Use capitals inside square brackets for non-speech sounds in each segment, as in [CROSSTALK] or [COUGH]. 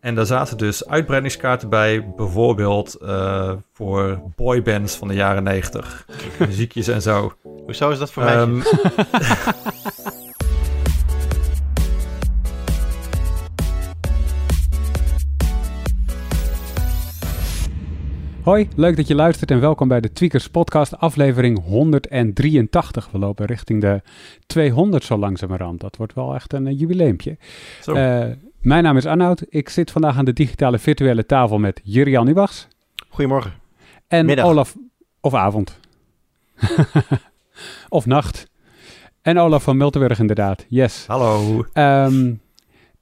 En daar zaten dus uitbreidingskaarten bij, bijvoorbeeld uh, voor boybands van de jaren 90. [LAUGHS] Muziekjes en zo. Hoezo is dat voor mij? Um, [LAUGHS] Hoi, leuk dat je luistert en welkom bij de Tweakers Podcast, aflevering 183. We lopen richting de 200 zo langzamerhand. Dat wordt wel echt een uh, jubileumpje. Uh, mijn naam is Arnoud. Ik zit vandaag aan de digitale virtuele tafel met Jurian Ubachs. Goedemorgen. En Middag. Olaf, of avond. [LAUGHS] of nacht. En Olaf van Miltenburg inderdaad, yes. Hallo. Um,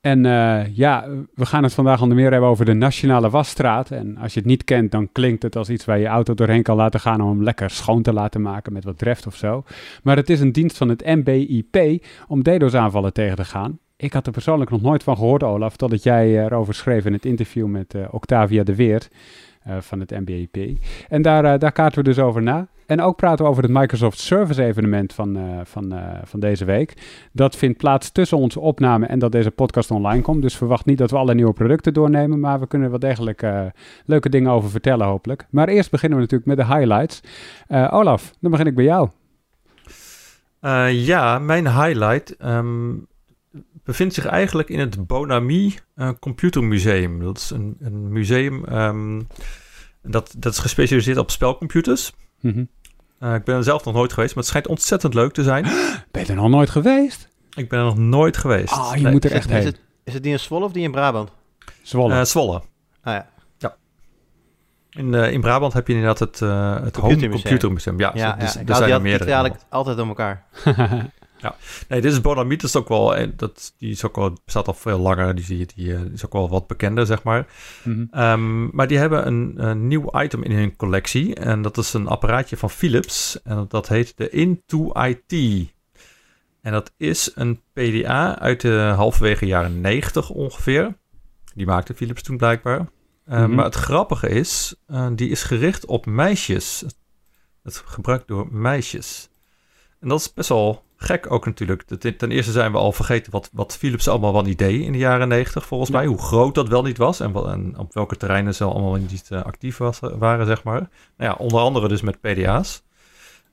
en uh, ja, we gaan het vandaag onder meer hebben over de Nationale Wasstraat. En als je het niet kent, dan klinkt het als iets waar je auto doorheen kan laten gaan om hem lekker schoon te laten maken met wat dreft of zo. Maar het is een dienst van het MBIP om DDoS-aanvallen tegen te gaan. Ik had er persoonlijk nog nooit van gehoord, Olaf, totdat jij erover schreef in het interview met uh, Octavia de Weert uh, van het MBIP. En daar, daar kaarten we dus over na. En ook praten we over het Microsoft Service evenement van, van, van deze week. Dat vindt plaats tussen onze opname en dat deze podcast online komt. Dus verwacht niet dat we alle nieuwe producten doornemen. Maar we kunnen er wel degelijk leuke dingen over vertellen, hopelijk. Maar eerst beginnen we natuurlijk met de highlights. Olaf, dan begin ik bij jou. ja, mijn highlight um, bevindt zich eigenlijk in het Bonami Computermuseum. Dat is een, een museum um, dat, dat is gespecialiseerd op spelcomputers. Mm -hmm. Uh, ik ben er zelf nog nooit geweest, maar het schijnt ontzettend leuk te zijn. [GASPS] Ben je er nog nooit geweest? Ik ben er nog nooit geweest. Ah, je moet er echt heen. Is het, is het die in Zwolle of die in Brabant? Zwolle. Uh, Zwolle. Ah ja. Ja. In, uh, in Brabant heb je inderdaad het, uh, het Home Computer Museum. Ja, ja, dus, ja. er zijn er meerdere. eigenlijk altijd om elkaar. [LAUGHS] Ja, nee, dit is Bonamiet, ook wel, eh, dat, die is ook wel, bestaat al veel langer, die, die, die, eh, die is ook wel wat bekender, zeg maar. Mm -hmm. um, maar die hebben een, een, nieuw item in hun collectie en dat is een apparaatje van Philips en dat heet de Into-IT. En dat is een PDA uit de halverwege jaren 90 ongeveer. Die maakte Philips toen blijkbaar. Uh, mm -hmm. Maar het grappige is, uh, die is gericht op meisjes. Het gebruikt door meisjes. En dat is best wel gek ook natuurlijk. Ten eerste zijn we al vergeten wat, wat Philips allemaal wel niet deed in de jaren negentig, volgens mij. Hoe groot dat wel niet was en, en op welke terreinen ze allemaal niet uh, actief was, waren, zeg maar. Nou ja, onder andere dus met PDA's.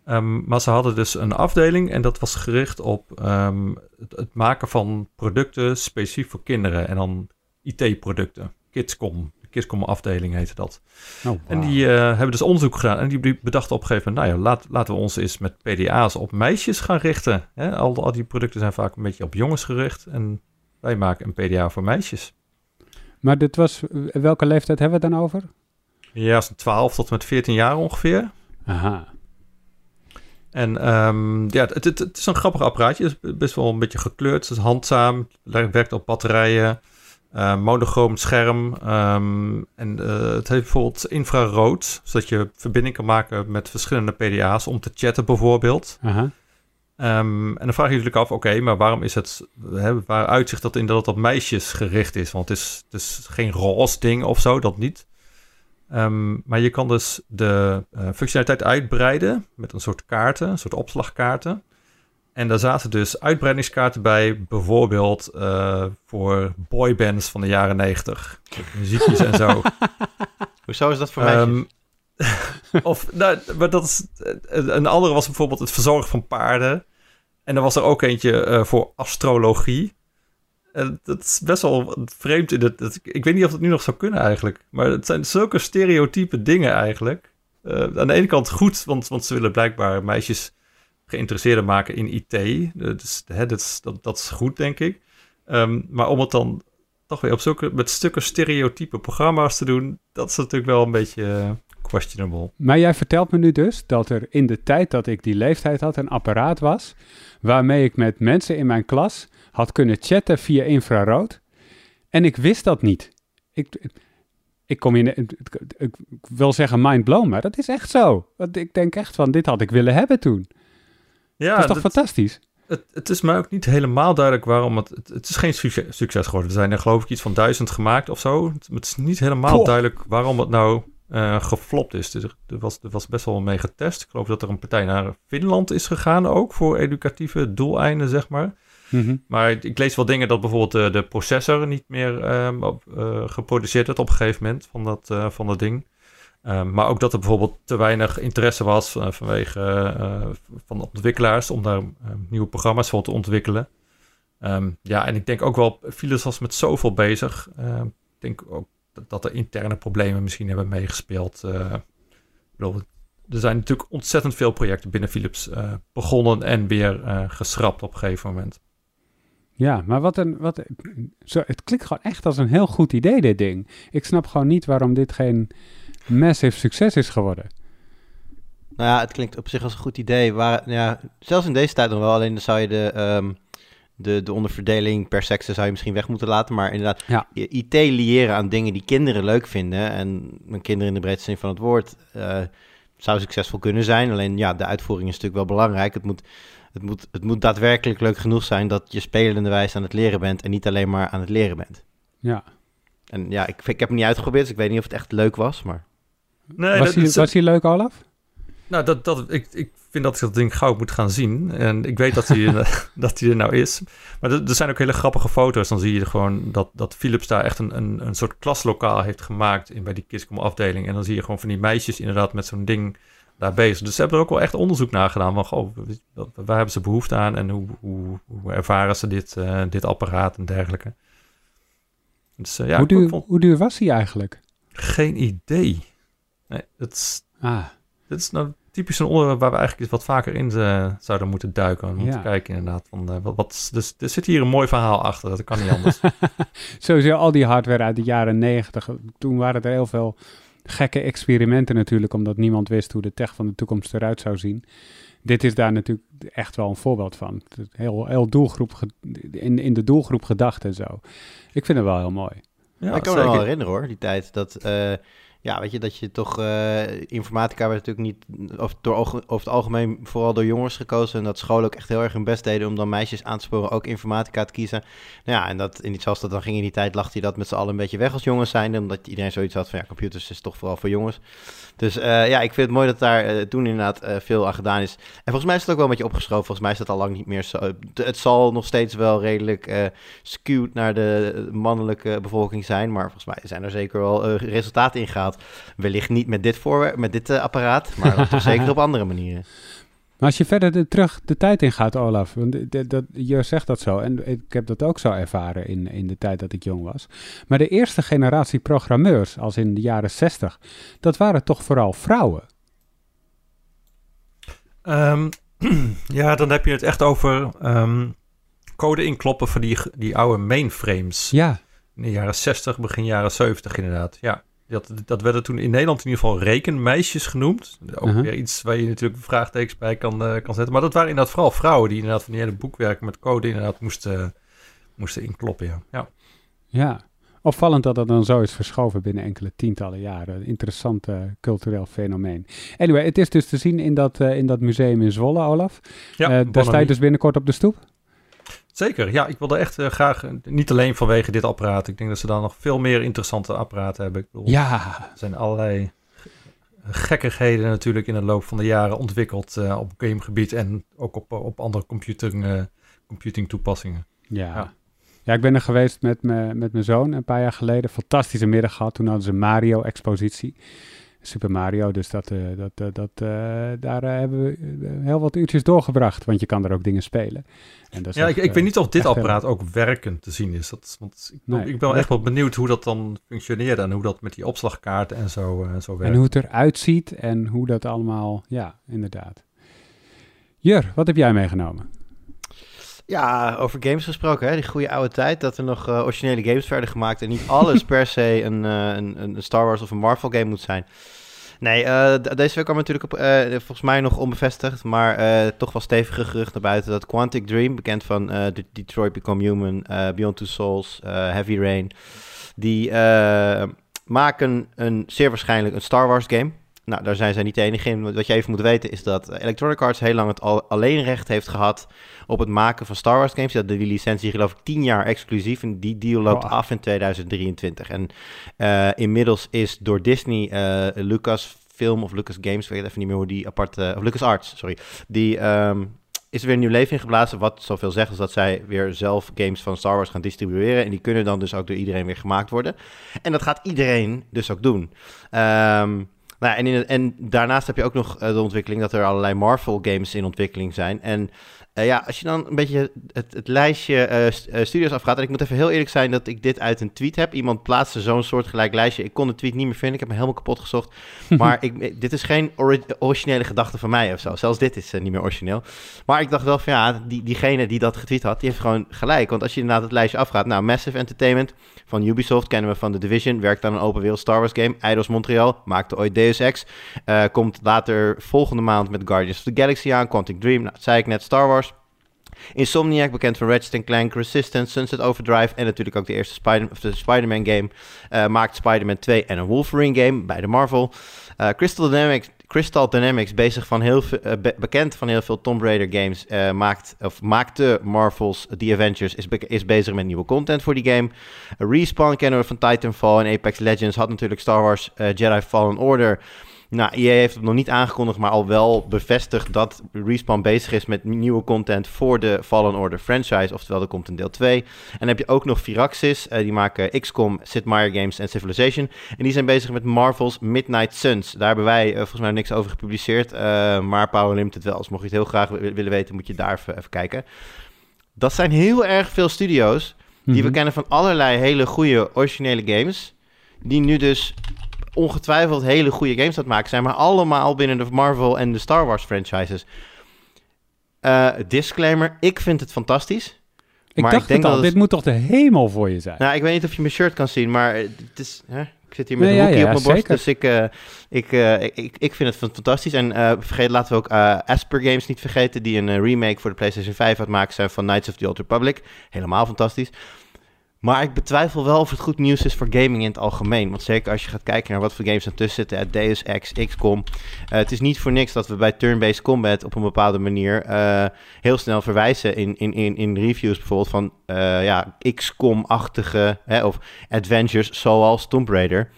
Um, maar ze hadden dus een afdeling en dat was gericht op um, het, het, maken van producten specifiek voor kinderen en dan IT-producten. Kidscom, Kiscom afdeling heette dat. Oh, En die uh, hebben dus onderzoek gedaan en die bedachten op een gegeven moment, nou ja, laat, laten we ons eens met PDA's op meisjes gaan richten. Hè? Al, al die producten zijn vaak een beetje op jongens gericht en wij maken een PDA voor meisjes. Maar dit was, welke leeftijd hebben we het dan over? Ja, 12 tot met 14 jaar ongeveer. Aha. En um, ja, het, het, het, is een grappig apparaatje. Het is best wel een beetje gekleurd. Het is handzaam. Het werkt op batterijen. Uh, monochroom scherm. Um, en uh, het heeft bijvoorbeeld infrarood, zodat je verbinding kan maken met verschillende PDA's om te chatten bijvoorbeeld. Uh -huh. um, en dan vraag je natuurlijk af, oké, okay, maar waarom is het, hè, waar uitzicht dat in dat het op meisjes gericht is? Want het is, het is geen roze ding of zo, dat niet. Um, maar je kan dus de uh, functionaliteit uitbreiden met een soort kaarten, een soort opslagkaarten. En daar zaten dus uitbreidingskaarten bij, bijvoorbeeld uh, voor boybands van de jaren 90. Muziekjes en zo. [LAUGHS] Hoezo is dat voor mij? Um, [LAUGHS] of, nou, maar dat is, een andere was bijvoorbeeld het verzorgen van paarden. En er was er ook eentje uh, voor astrologie. En dat is best wel vreemd. In het, het, ik weet niet of dat nu nog zou kunnen eigenlijk. Maar het zijn zulke stereotype dingen eigenlijk. Uh, aan de ene kant goed, want, want ze willen blijkbaar meisjes geïnteresseerden maken in IT. Dus dat, is, dat, dat is goed, denk ik. Um, maar om het dan toch weer op zulke, met stukken stereotype programma's te doen, dat is natuurlijk wel een beetje uh, questionable. Maar jij vertelt me nu dus dat er in de tijd dat ik die leeftijd had een apparaat was waarmee ik met mensen in mijn klas had kunnen chatten via infrarood. En ik wist dat niet. Ik, ik kom in, ik, wil zeggen mind blown, maar dat is echt zo. Want ik denk echt van, dit had ik willen hebben toen. Ja, dat is toch fantastisch? Het, het, is mij ook niet helemaal duidelijk waarom het... Het, het is geen succes, succes, geworden. Er zijn er geloof ik iets van duizend gemaakt of zo. Het, is niet helemaal duidelijk waarom het nou uh, geflopt is. Dus er, er, was, er was best wel mee getest. Ik geloof dat er een partij naar Finland is gegaan ook... voor educatieve doeleinden, zeg maar. Mhm. Maar ik lees wel dingen dat bijvoorbeeld de, de processor niet meer ehm, op, geproduceerd werd op een gegeven moment van dat, van dat ding. Ehm, maar ook dat er bijvoorbeeld te weinig interesse was vanwege van de ontwikkelaars om daar nieuwe programma's voor te ontwikkelen. Ehm, ja, en ik denk ook wel, Philips was met zoveel bezig. ik denk ook dat, er interne problemen misschien hebben meegespeeld. bedoel, er zijn natuurlijk ontzettend veel projecten binnen Philips uh, begonnen en weer uh, geschrapt op een gegeven moment. Ja, maar wat een. Wat, het klinkt gewoon echt als een heel goed idee, dit ding. Ik snap gewoon niet waarom dit geen massive succes is geworden. Nou ja, het klinkt op zich als een goed idee. Waar, ja, zelfs in deze tijd nog wel. Alleen dan zou je de, um, de, de onderverdeling per sekse zou je misschien weg moeten laten. Maar inderdaad, ja. IT liëren aan dingen die kinderen leuk vinden. En mijn kinderen in de breedste zin van het woord. Uh, zou succesvol kunnen zijn. Alleen ja, de uitvoering is natuurlijk wel belangrijk. Het moet, het moet, het moet daadwerkelijk leuk genoeg zijn dat je spelende wijze aan het leren bent en niet alleen maar aan het leren bent. Ja. En ja, ik, ik heb hem niet uitgeprobeerd, dus ik weet niet of het echt leuk was, maar... Nee, was, hij, was hij leuk, Olaf? Nou, dat, dat, ik, ik vind dat ik dat ding gauw moet gaan zien. En ik weet dat hij, [LAUGHS] dat hij er nou is. Maar er, er, zijn ook hele grappige foto's. Dan zie je gewoon dat, dat Philips daar echt een, een, een soort klaslokaal heeft gemaakt in, bij die Kiscom afdeling. En dan zie je gewoon van die meisjes inderdaad met zo'n ding daar bezig. Dus ze hebben er ook wel echt onderzoek naar gedaan. Van, goh, waar hebben ze behoefte aan en hoe, hoe, hoe ervaren ze dit, uh, dit apparaat en dergelijke. Dus, uh, ja, hoe, duur, hoe duur was hij eigenlijk? Geen idee. Nee, dat is, ah. dat is nou typisch een onderwerp waar we eigenlijk wat vaker in uh, zouden moeten duiken. Om te kijken inderdaad. Van, uh, wat, wat, dus er zit hier een mooi verhaal achter. Dat kan niet anders. [LAUGHS] Sowieso al die hardware uit de jaren negentig. Toen waren er heel veel gekke experimenten natuurlijk. Omdat niemand wist hoe de tech van de toekomst eruit zou zien. Dit is daar natuurlijk echt wel een voorbeeld van. Heel, heel doelgroep in, in de doelgroep gedacht en zo. Ik vind het wel heel mooi. Ja, ik kan me wel herinneren hoor, die tijd. Dat... Uh, ja, weet je, dat je toch... Uh, informatica werd natuurlijk niet... Of door, over het algemeen vooral door jongens gekozen. En dat scholen ook echt heel erg hun best deden... om dan meisjes aan te sporen ook informatica te kiezen. Nou ja, en dat, in iets als dat dan ging in die tijd... lacht hij dat met z'n allen een beetje weg als jongens zijn. Omdat iedereen zoiets had van... ja, computers is toch vooral voor jongens. Dus uh, ja, ik vind het mooi dat daar uh, toen inderdaad veel aan gedaan is. En volgens mij is het ook wel een beetje opgeschoven. Volgens mij is dat al lang niet meer zo. het zal nog steeds wel redelijk skewed naar de mannelijke bevolking zijn. Maar volgens mij zijn er zeker wel resultaten in. Wellicht niet met dit, voorwerp, met dit apparaat, maar toch zeker op [LAUGHS] andere manieren. Maar als je verder de, terug de tijd in gaat, Olaf, want de, dat, je zegt dat zo en ik heb dat ook zo ervaren in, in de tijd dat ik jong was. Maar de eerste generatie programmeurs, als in de jaren 60, dat waren toch vooral vrouwen? Um, [CLEARS THROAT] ja, dan heb je het echt over um, code inkloppen van die, die oude mainframes. Ja. In de jaren 60, begin jaren 70 inderdaad, ja. Dat, dat werden toen in Nederland in ieder geval rekenmeisjes genoemd. Ook weer iets waar je natuurlijk vraagtekens bij kan, uh, kan zetten. Maar dat waren inderdaad vooral vrouwen die inderdaad van die hele boekwerken met code inderdaad moesten, moesten inkloppen. Ja. ja. ja. Opvallend dat dat dan zo is verschoven binnen enkele tientallen jaren. Interessant uh, cultureel fenomeen. Anyway, het is dus te zien in dat, uh, in dat museum in Zwolle, Olaf. Ja, uh, daar sta je dus binnenkort op de stoep? Zeker, ja. Ik wilde echt uh, graag, eh, niet alleen vanwege dit apparaat. Ik denk dat ze dan nog veel meer interessante apparaten hebben. Ik bedoel, ja. Er zijn allerlei gekkigheden natuurlijk in de loop van de jaren ontwikkeld uh, op gamegebied en ook op, op andere computing, computing toepassingen. Ja. ja. ja. ik ben er geweest met, me, met mijn zoon een paar jaar geleden. Fantastische middag gehad. Toen hadden ze Mario-expositie. Super Mario. Dus dat, uh, dat, uh, dat, uh, daar hebben we heel wat uurtjes doorgebracht. Want je kan er ook dingen spelen. En dat ja, ik, ik weet niet of dit apparaat ook werkend te zien is. Dat, want ik, nee, ik ben echt wel benieuwd hoe dat dan functioneert. En hoe dat met die opslagkaart en zo, en zo werkt. En hoe het eruit ziet en hoe dat allemaal... Ja, inderdaad. Jur, wat heb jij meegenomen? Ja, over games gesproken, hè? die goede oude tijd dat er nog uh, originele games werden gemaakt en niet alles [LAUGHS] per se een, uh, een, een, Star Wars of een Marvel game moet zijn. Nee, uh, deze week kwam natuurlijk op, volgens mij nog onbevestigd, maar toch wel stevige gerucht naar buiten dat Quantic Dream, bekend van Detroit Become Human, Beyond Two Souls, Heavy Rain, die maken een, zeer waarschijnlijk een Star Wars game. Nou, daar zijn zij niet de enige in. Wat je even moet weten is dat Electronic Arts heel lang het al, alleen recht heeft gehad op het maken van Star Wars games. Dat de licentie geloof ik 10 jaar exclusief en die deal loopt af in 2023. En uh, inmiddels is door Disney uh, Lucas Film of Lucas Games, weet even niet meer hoe die aparte, of Lucas Arts, sorry, die um, is er weer een nieuw leven ingeblazen. Wat zoveel zegt als dat zij weer zelf games van Star Wars gaan distribueren. En die kunnen dan dus ook door iedereen weer gemaakt worden. En dat gaat iedereen dus ook doen. Ehm, nou, en, in en daarnaast heb je ook nog de ontwikkeling dat er allerlei Marvel games in ontwikkeling zijn. En uh, ja, als je dan een beetje het, het lijstje uh, studios afgaat. En ik moet even heel eerlijk zijn dat ik dit uit een tweet heb. Iemand plaatste zo'n soortgelijk lijstje. Ik kon de tweet niet meer vinden. Ik heb me helemaal kapot gezocht. [LAUGHS] Maar ik, dit is geen originele gedachte van mij of zo. Zelfs dit is niet meer origineel. Maar ik dacht wel van ja, die, diegene die dat getweet had, die heeft gewoon gelijk. Want als je inderdaad het lijstje afgaat. Nou, Massive Entertainment van Ubisoft kennen we van The Division. Werkt aan een open wereld Star Wars game. Eidos Montreal maakte ooit Deus Ex. komt later volgende maand met Guardians of the Galaxy aan. Quantic Dream, nou, zei ik net, Star Wars. Insomniac, bekend van Ratchet Clank, Resistance, Sunset Overdrive en natuurlijk ook de eerste Spider-Man game, uh, maakt Spider-Man 2 en een Wolverine game bij de Marvel. Uh, Crystal Dynamics Crystal Dynamics, bezig van heel uh, bekend van heel veel Tomb Raider games, uh, maakt, of maakte Marvel's The Avengers, is, is bezig met nieuwe content voor die game. Respawn kennen we van Titanfall en Apex Legends, had natuurlijk Star Wars Jedi Fallen Order. Nou, EA heeft het nog niet aangekondigd, maar al wel bevestigd dat Respawn bezig is met nieuwe content voor de Fallen Order franchise. Oftewel, er komt een deel 2. En dan heb je ook nog Firaxis, uh, die maken XCOM, Sid Meier Games en Civilization. En die zijn bezig met Marvel's Midnight Suns. Daar hebben wij uh, volgens mij niks over gepubliceerd, uh, maar Power Limited wel. Dus mocht je het heel graag willen weten, moet je daar even, even, kijken. Dat zijn heel erg veel studio's die we mhm. kennen van allerlei hele goede originele games. Die nu dus ongetwijfeld hele goede games aan maken zijn, maar allemaal binnen de Marvel en de Star Wars franchises. Uh, disclaimer, ik vind het fantastisch. Ik maar dacht ik denk het al, dit moet toch de hemel voor je zijn? Nou, ik weet niet of je mijn shirt kan zien, maar het is... Hè? Ik zit hier met een hoekje op mijn borst, dus ik, uh, ik, uh, ik, ik vind het fantastisch. En vergeet, laten we ook Asper Games niet vergeten, die een remake voor de PlayStation 5 had maken zijn van Knights of the Old Republic. Helemaal fantastisch. Maar ik betwijfel wel of het goed nieuws is voor gaming in het algemeen. Want zeker als je gaat kijken naar wat voor games er tussen zitten. Deus Ex, XCOM. Uh, het is niet voor niks dat we bij turn-based combat op een bepaalde manier uh, heel snel verwijzen in, in, in, in reviews bijvoorbeeld van uh, ja, XCOM-achtige of adventures zoals Tomb Raider.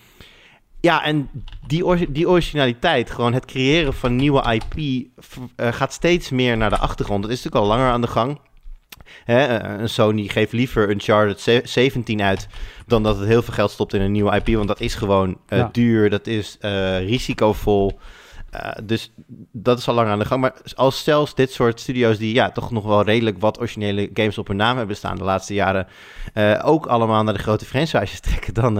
Ja, en die, die originaliteit, gewoon het creëren van nieuwe IP, gaat steeds meer naar de achtergrond. Dat is natuurlijk al langer aan de gang. Hè, eh, een Sony geeft liever Uncharted 17 uit dan dat het heel veel geld stopt in een nieuwe IP. Want dat is gewoon uh, duur, dat is uh, risicovol. Uh, dus dat is al lang aan de gang. Maar als zelfs dit soort studio's die ja, toch nog wel redelijk wat originele games op hun naam hebben staan de laatste jaren, ook allemaal naar de grote franchises [LAUGHS] trekken, dan,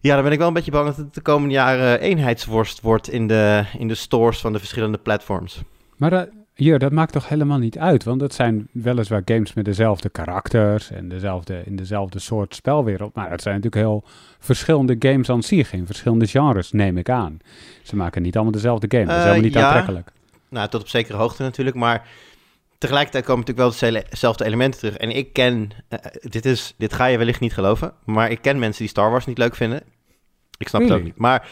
ja, dan ben ik wel een beetje bang dat het de komende jaren eenheidsworst wordt in de, in de stores van de verschillende platforms. Maar ja, dat maakt toch helemaal niet uit, want het zijn weliswaar games met dezelfde karakters en dezelfde, in dezelfde soort spelwereld, maar het zijn natuurlijk heel verschillende games aan zich, in verschillende genres, neem ik aan. Ze maken niet allemaal dezelfde game, dat is helemaal niet ja. aantrekkelijk. Nou, tot op zekere hoogte natuurlijk, maar tegelijkertijd komen natuurlijk wel dezelfde elementen terug. En ik ken, uh, dit, is, dit ga je wellicht niet geloven, maar ik ken mensen die Star Wars niet leuk vinden. Ik snap really? het ook niet, maar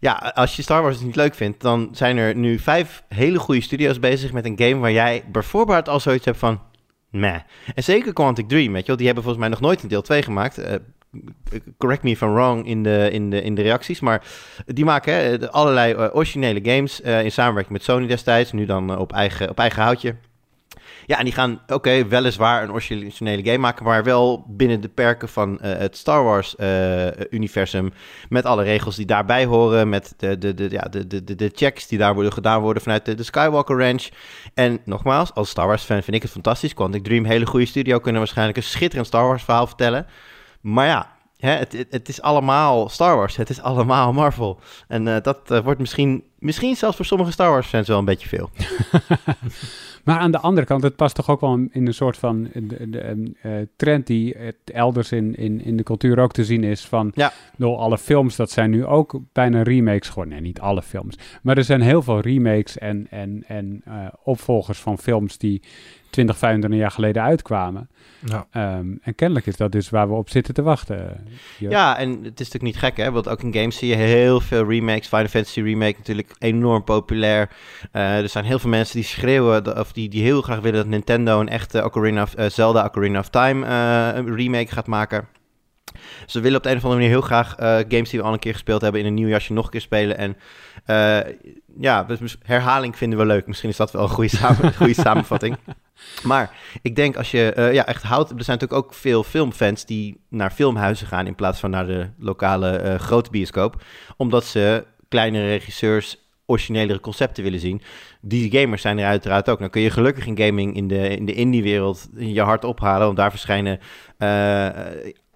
ja, als je Star Wars niet leuk vindt, dan zijn er nu vijf hele goede studio's bezig met een game waar jij bijvoorbeeld al zoiets hebt van, meh. En zeker Quantic Dream, weet je wel, die hebben volgens mij nog nooit een deel 2 gemaakt. Uh, correct me if I'm wrong in de, in de, in de reacties, maar die maken hè, allerlei uh, originele games uh, in samenwerking met Sony destijds, nu dan op, eigen, op eigen houtje. Ja, en die gaan, oké, weliswaar een originele game maken, maar wel binnen de perken van uh, het Star Wars-universum. Uh, met alle regels die daarbij horen, met de, de, de, ja, de, de, de checks die daar worden gedaan worden vanuit de, de Skywalker Ranch. En nogmaals, als Star Wars-fan vind ik het fantastisch. Quantic Dream, hele goede studio, kunnen waarschijnlijk een schitterend Star Wars-verhaal vertellen. Maar ja, Hè, het, het, het, is allemaal Star Wars. Het is allemaal Marvel. En uh, dat uh, wordt misschien, misschien zelfs voor sommige Star Wars fans wel een beetje veel. [LAUGHS] Maar aan de andere kant, het past toch ook wel in een soort van de, de, uh, trend die het elders in, in, in de cultuur ook te zien is. Van ja. door alle films, dat zijn nu ook bijna remakes geworden. Nee, niet alle films. Maar er zijn heel veel remakes en, en, en opvolgers van films die 20, 25 jaar geleden uitkwamen. Ja. Um, en kennelijk is dat dus waar we op zitten te wachten. Ja, en het is natuurlijk niet gek, hè? Want ook in games zie je heel veel remakes. Final Fantasy Remake natuurlijk enorm populair. Uh, er zijn heel veel mensen die schreeuwen, of die, die heel graag willen dat Nintendo een echte Ocarina of, uh, Zelda Ocarina of Time uh, remake gaat maken. Ze willen op de een of andere manier heel graag games die we al een keer gespeeld hebben in een nieuw jasje nog een keer spelen. En ja, dus herhaling vinden we leuk. Misschien is dat wel een goede, samen, [LAUGHS] goede samenvatting. Maar ik denk als je ja, echt houdt... Er zijn natuurlijk ook veel filmfans die naar filmhuizen gaan... in plaats van naar de lokale grote bioscoop. Omdat ze kleinere regisseurs originelere concepten willen zien. Die gamers zijn er uiteraard ook. Dan kun je gelukkig in gaming in de, in de indie-wereld je hart ophalen. Want daar verschijnen uh,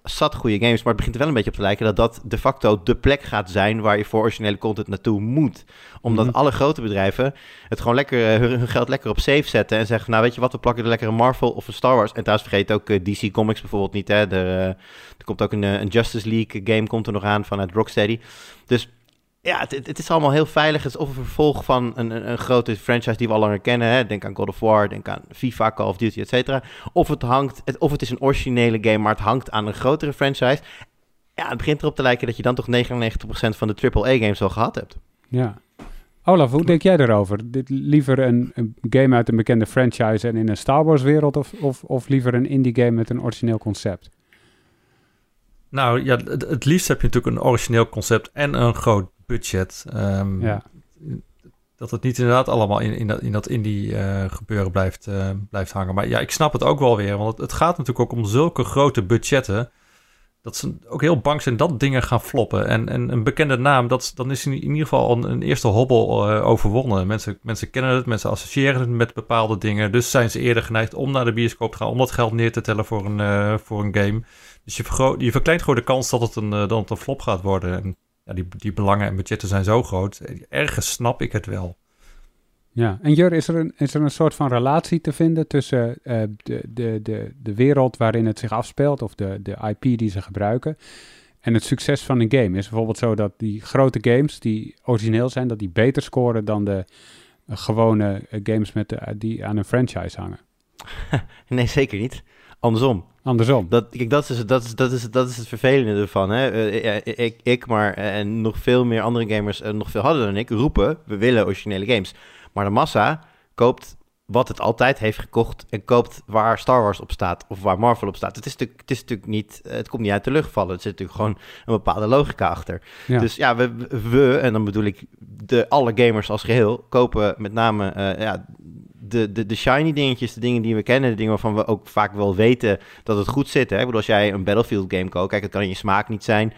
zat goede games. Maar het begint er wel een beetje op te lijken dat dat de facto de plek gaat zijn waar je voor originele content naartoe moet. Omdat mhm. alle grote bedrijven het gewoon lekker, uh, hun geld lekker op safe zetten. En zeggen, nou weet je wat, we plakken er lekker een Marvel of een Star Wars. En trouwens vergeet ook uh, DC Comics bijvoorbeeld niet. Hè. Er, er komt ook een, een Justice League game komt er nog aan vanuit Rocksteady. Dus ja, het, het, is allemaal heel veilig. Het is of een vervolg van een, een, een, grote franchise die we al langer kennen. Hè. Denk aan God of War, denk aan FIFA, Call of Duty, et cetera. Of het hangt, het, of het is een originele game, maar het hangt aan een grotere franchise. Ja, het begint erop te lijken dat je dan toch 99% van de AAA-games al gehad hebt. Ja. Olaf, hoe denk jij erover? Dit, liever een, een, game uit een bekende franchise en in een Star Wars-wereld... Of, of, of liever een indie-game met een origineel concept? Nou ja, het, het, liefst heb je natuurlijk een origineel concept en een groot budget. Um, ja. Dat het niet inderdaad allemaal in, in dat, in dat indie uh, gebeuren blijft, uh, blijft hangen. Maar ja, ik snap het ook wel weer. Want het, het, gaat natuurlijk ook om zulke grote budgetten. Dat ze ook heel bang zijn dat dingen gaan floppen. En, en een bekende naam, dat, dan is in, in ieder geval een, een eerste hobbel uh, overwonnen. Mensen, mensen kennen het, mensen associëren het met bepaalde dingen. Dus zijn ze eerder geneigd om naar de bioscoop te gaan. Om dat geld neer te tellen voor een, voor een game. Dus je, vergroot, je verkleint gewoon de kans dat het een, dat het een flop gaat worden. En ja, die, die belangen en budgetten zijn zo groot. Ergens snap ik het wel. Ja, en Jur, is er een, is er een soort van relatie te vinden tussen uh, de, de, de, de wereld waarin het zich afspeelt, of de, de IP die ze gebruiken, en het succes van een game? Is bijvoorbeeld zo dat die grote games die origineel zijn, dat die beter scoren dan de uh, gewone uh, games met de, die aan een franchise hangen? [LAUGHS] nee, zeker niet. Andersom. Andersom. Dat, kijk, dat, is, dat, is, dat, is, dat is het vervelende ervan. Hè? Uh, ik, ik, maar en nog veel meer andere gamers, uh, nog veel harder dan ik, roepen: we willen originele games. Maar de massa koopt wat het altijd heeft gekocht en koopt waar Star Wars op staat of waar Marvel op staat. Het is natuurlijk, het is natuurlijk niet, het komt niet uit de lucht vallen. Er zit natuurlijk gewoon een bepaalde logica achter. Dus ja, we, we, en dan bedoel ik de alle gamers als geheel, kopen met name ja, de, de, de shiny dingetjes, de dingen die we kennen, de dingen waarvan we ook vaak wel weten dat het goed zit. Hè? Ik bedoel, als jij een Battlefield game koopt, kijk, het kan je smaak niet zijn.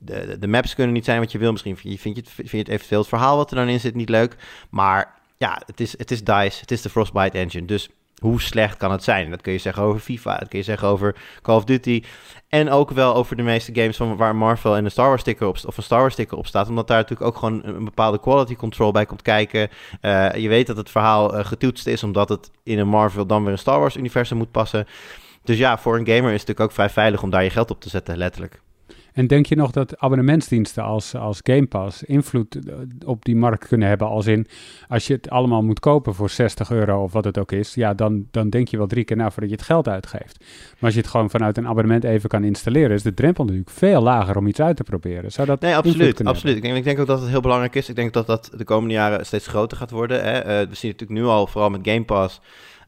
De, de, maps kunnen niet zijn wat je wil. Misschien vind je, vind je, het, vind je het eventueel het verhaal wat er dan in zit niet leuk. Maar ja, het is, het is DICE, het is de Frostbite engine. Dus hoe slecht kan het zijn? Dat kun je zeggen over FIFA, dat kun je zeggen over Call of Duty. En ook wel over de meeste games van waar Marvel en een Star Wars sticker op, of een Star Wars sticker op staat. Omdat daar natuurlijk ook gewoon een, bepaalde quality control bij komt kijken. Uh, je weet dat het verhaal uh, getoetst is, omdat het in een Marvel dan weer een Star Wars universum moet passen. Dus ja, voor een gamer is het natuurlijk ook vrij veilig om daar je geld op te zetten, letterlijk. En denk je nog dat abonnementsdiensten als, als Game Pass invloed eh, op die markt kunnen hebben? Als in, als je het allemaal moet kopen voor 60 euro of wat het ook is, ja, dan, dan denk je wel drie keer na voordat je het geld uitgeeft. Maar als je het gewoon vanuit een abonnement even kan installeren, is de drempel natuurlijk veel lager om iets uit te proberen. Zou dat nee, absoluut. absoluut. Ik denk, ik denk ook dat het heel belangrijk is. Ik denk dat dat de komende jaren steeds groter gaat worden. Hè? Uh, we zien natuurlijk nu al, vooral met Game Pass.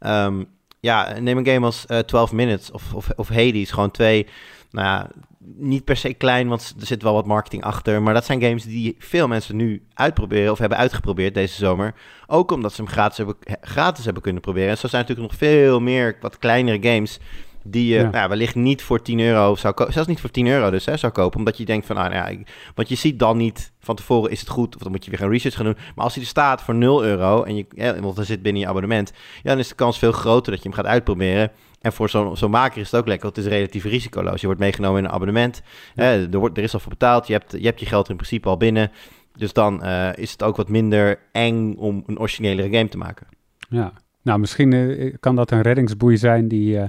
Um, ja, neem een game als uh, eh, 12 Minutes of, of, of Hades. Gewoon twee nou ja, niet per se klein, want er zit wel wat marketing achter. Maar dat zijn games die veel mensen nu uitproberen of hebben uitgeprobeerd deze zomer. Ook omdat ze hem gratis hebben, gratis hebben kunnen proberen. En zo zijn natuurlijk nog veel meer wat kleinere games die je ja. Nou, wellicht niet voor 10 euro zou kopen. Zelfs niet voor 10 euro dus hè, zou kopen. Omdat je denkt van, ah, nou ja, want je ziet dan niet van tevoren is het goed. Of dan moet je weer gaan research gaan doen. Maar als hij er staat voor 0 euro, en je, ja, want er zit binnen je abonnement. Ja, dan is de kans veel groter dat je hem gaat uitproberen. En voor zo'n zo maker is het ook lekker, want het is relatief risicoloos. Je wordt meegenomen in een abonnement. er, wordt, er is al voor betaald. Je hebt, je hebt je geld in principe al binnen. Dus dan uh, is het ook wat minder eng om een originelere game te maken. Ja, nou, misschien uh, kan dat een reddingsboei zijn die uh,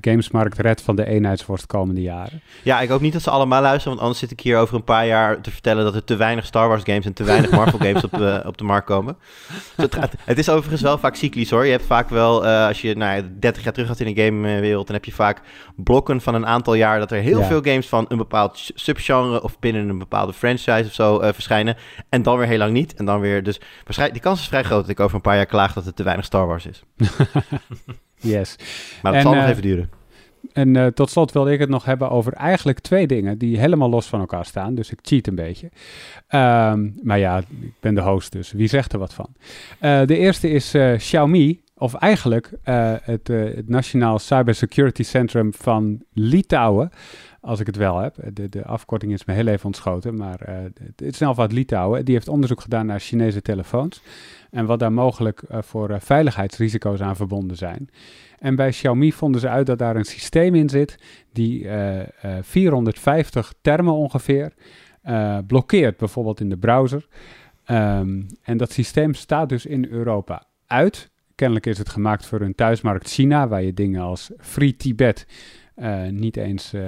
de gamesmarkt redt van de eenheidsworst komende jaren. Ja, ik hoop niet dat ze allemaal luisteren, want anders zit ik hier over een paar jaar te vertellen dat er te weinig Star Wars games en te weinig [LAUGHS] Marvel games op, de, op de markt komen. Dus het, gaat, het, is overigens wel vaak cyclisch hoor. Je hebt vaak wel, uh, als je nou, 30 jaar terug gaat in de gamewereld, dan heb je vaak blokken van een aantal jaar dat er heel veel games van een bepaald subgenre of binnen een bepaalde franchise of zo verschijnen. En dan weer heel lang niet. En dan weer, dus waarschijnlijk, die kans is vrij groot dat ik over een paar jaar klaag dat het te weinig Star Wars is. [LAUGHS] yes. Maar dat zal nog eh, even duren. En uh, tot slot wilde ik het nog hebben over eigenlijk twee dingen die helemaal los van elkaar staan. Dus ik cheat een beetje. Um, maar ja, ik ben de host, dus wie zegt er wat van? Uh, de eerste is uh, Xiaomi, of eigenlijk het, het Nationaal Cybersecurity Centrum van Litouwen als ik het wel heb. De, de afkorting is me heel even ontschoten, maar het is snel wat Litouwen. Die heeft onderzoek gedaan naar Chinese telefoons en wat daar mogelijk uh, voor uh, veiligheidsrisico's aan verbonden zijn. En bij Xiaomi vonden ze uit dat daar een systeem in zit die 450 termen ongeveer blokkeert, bijvoorbeeld in de browser. Um, en dat systeem staat dus in Europa uit. Kennelijk is het gemaakt voor een thuismarkt China, waar je dingen als Free Tibet uh, niet eens uh,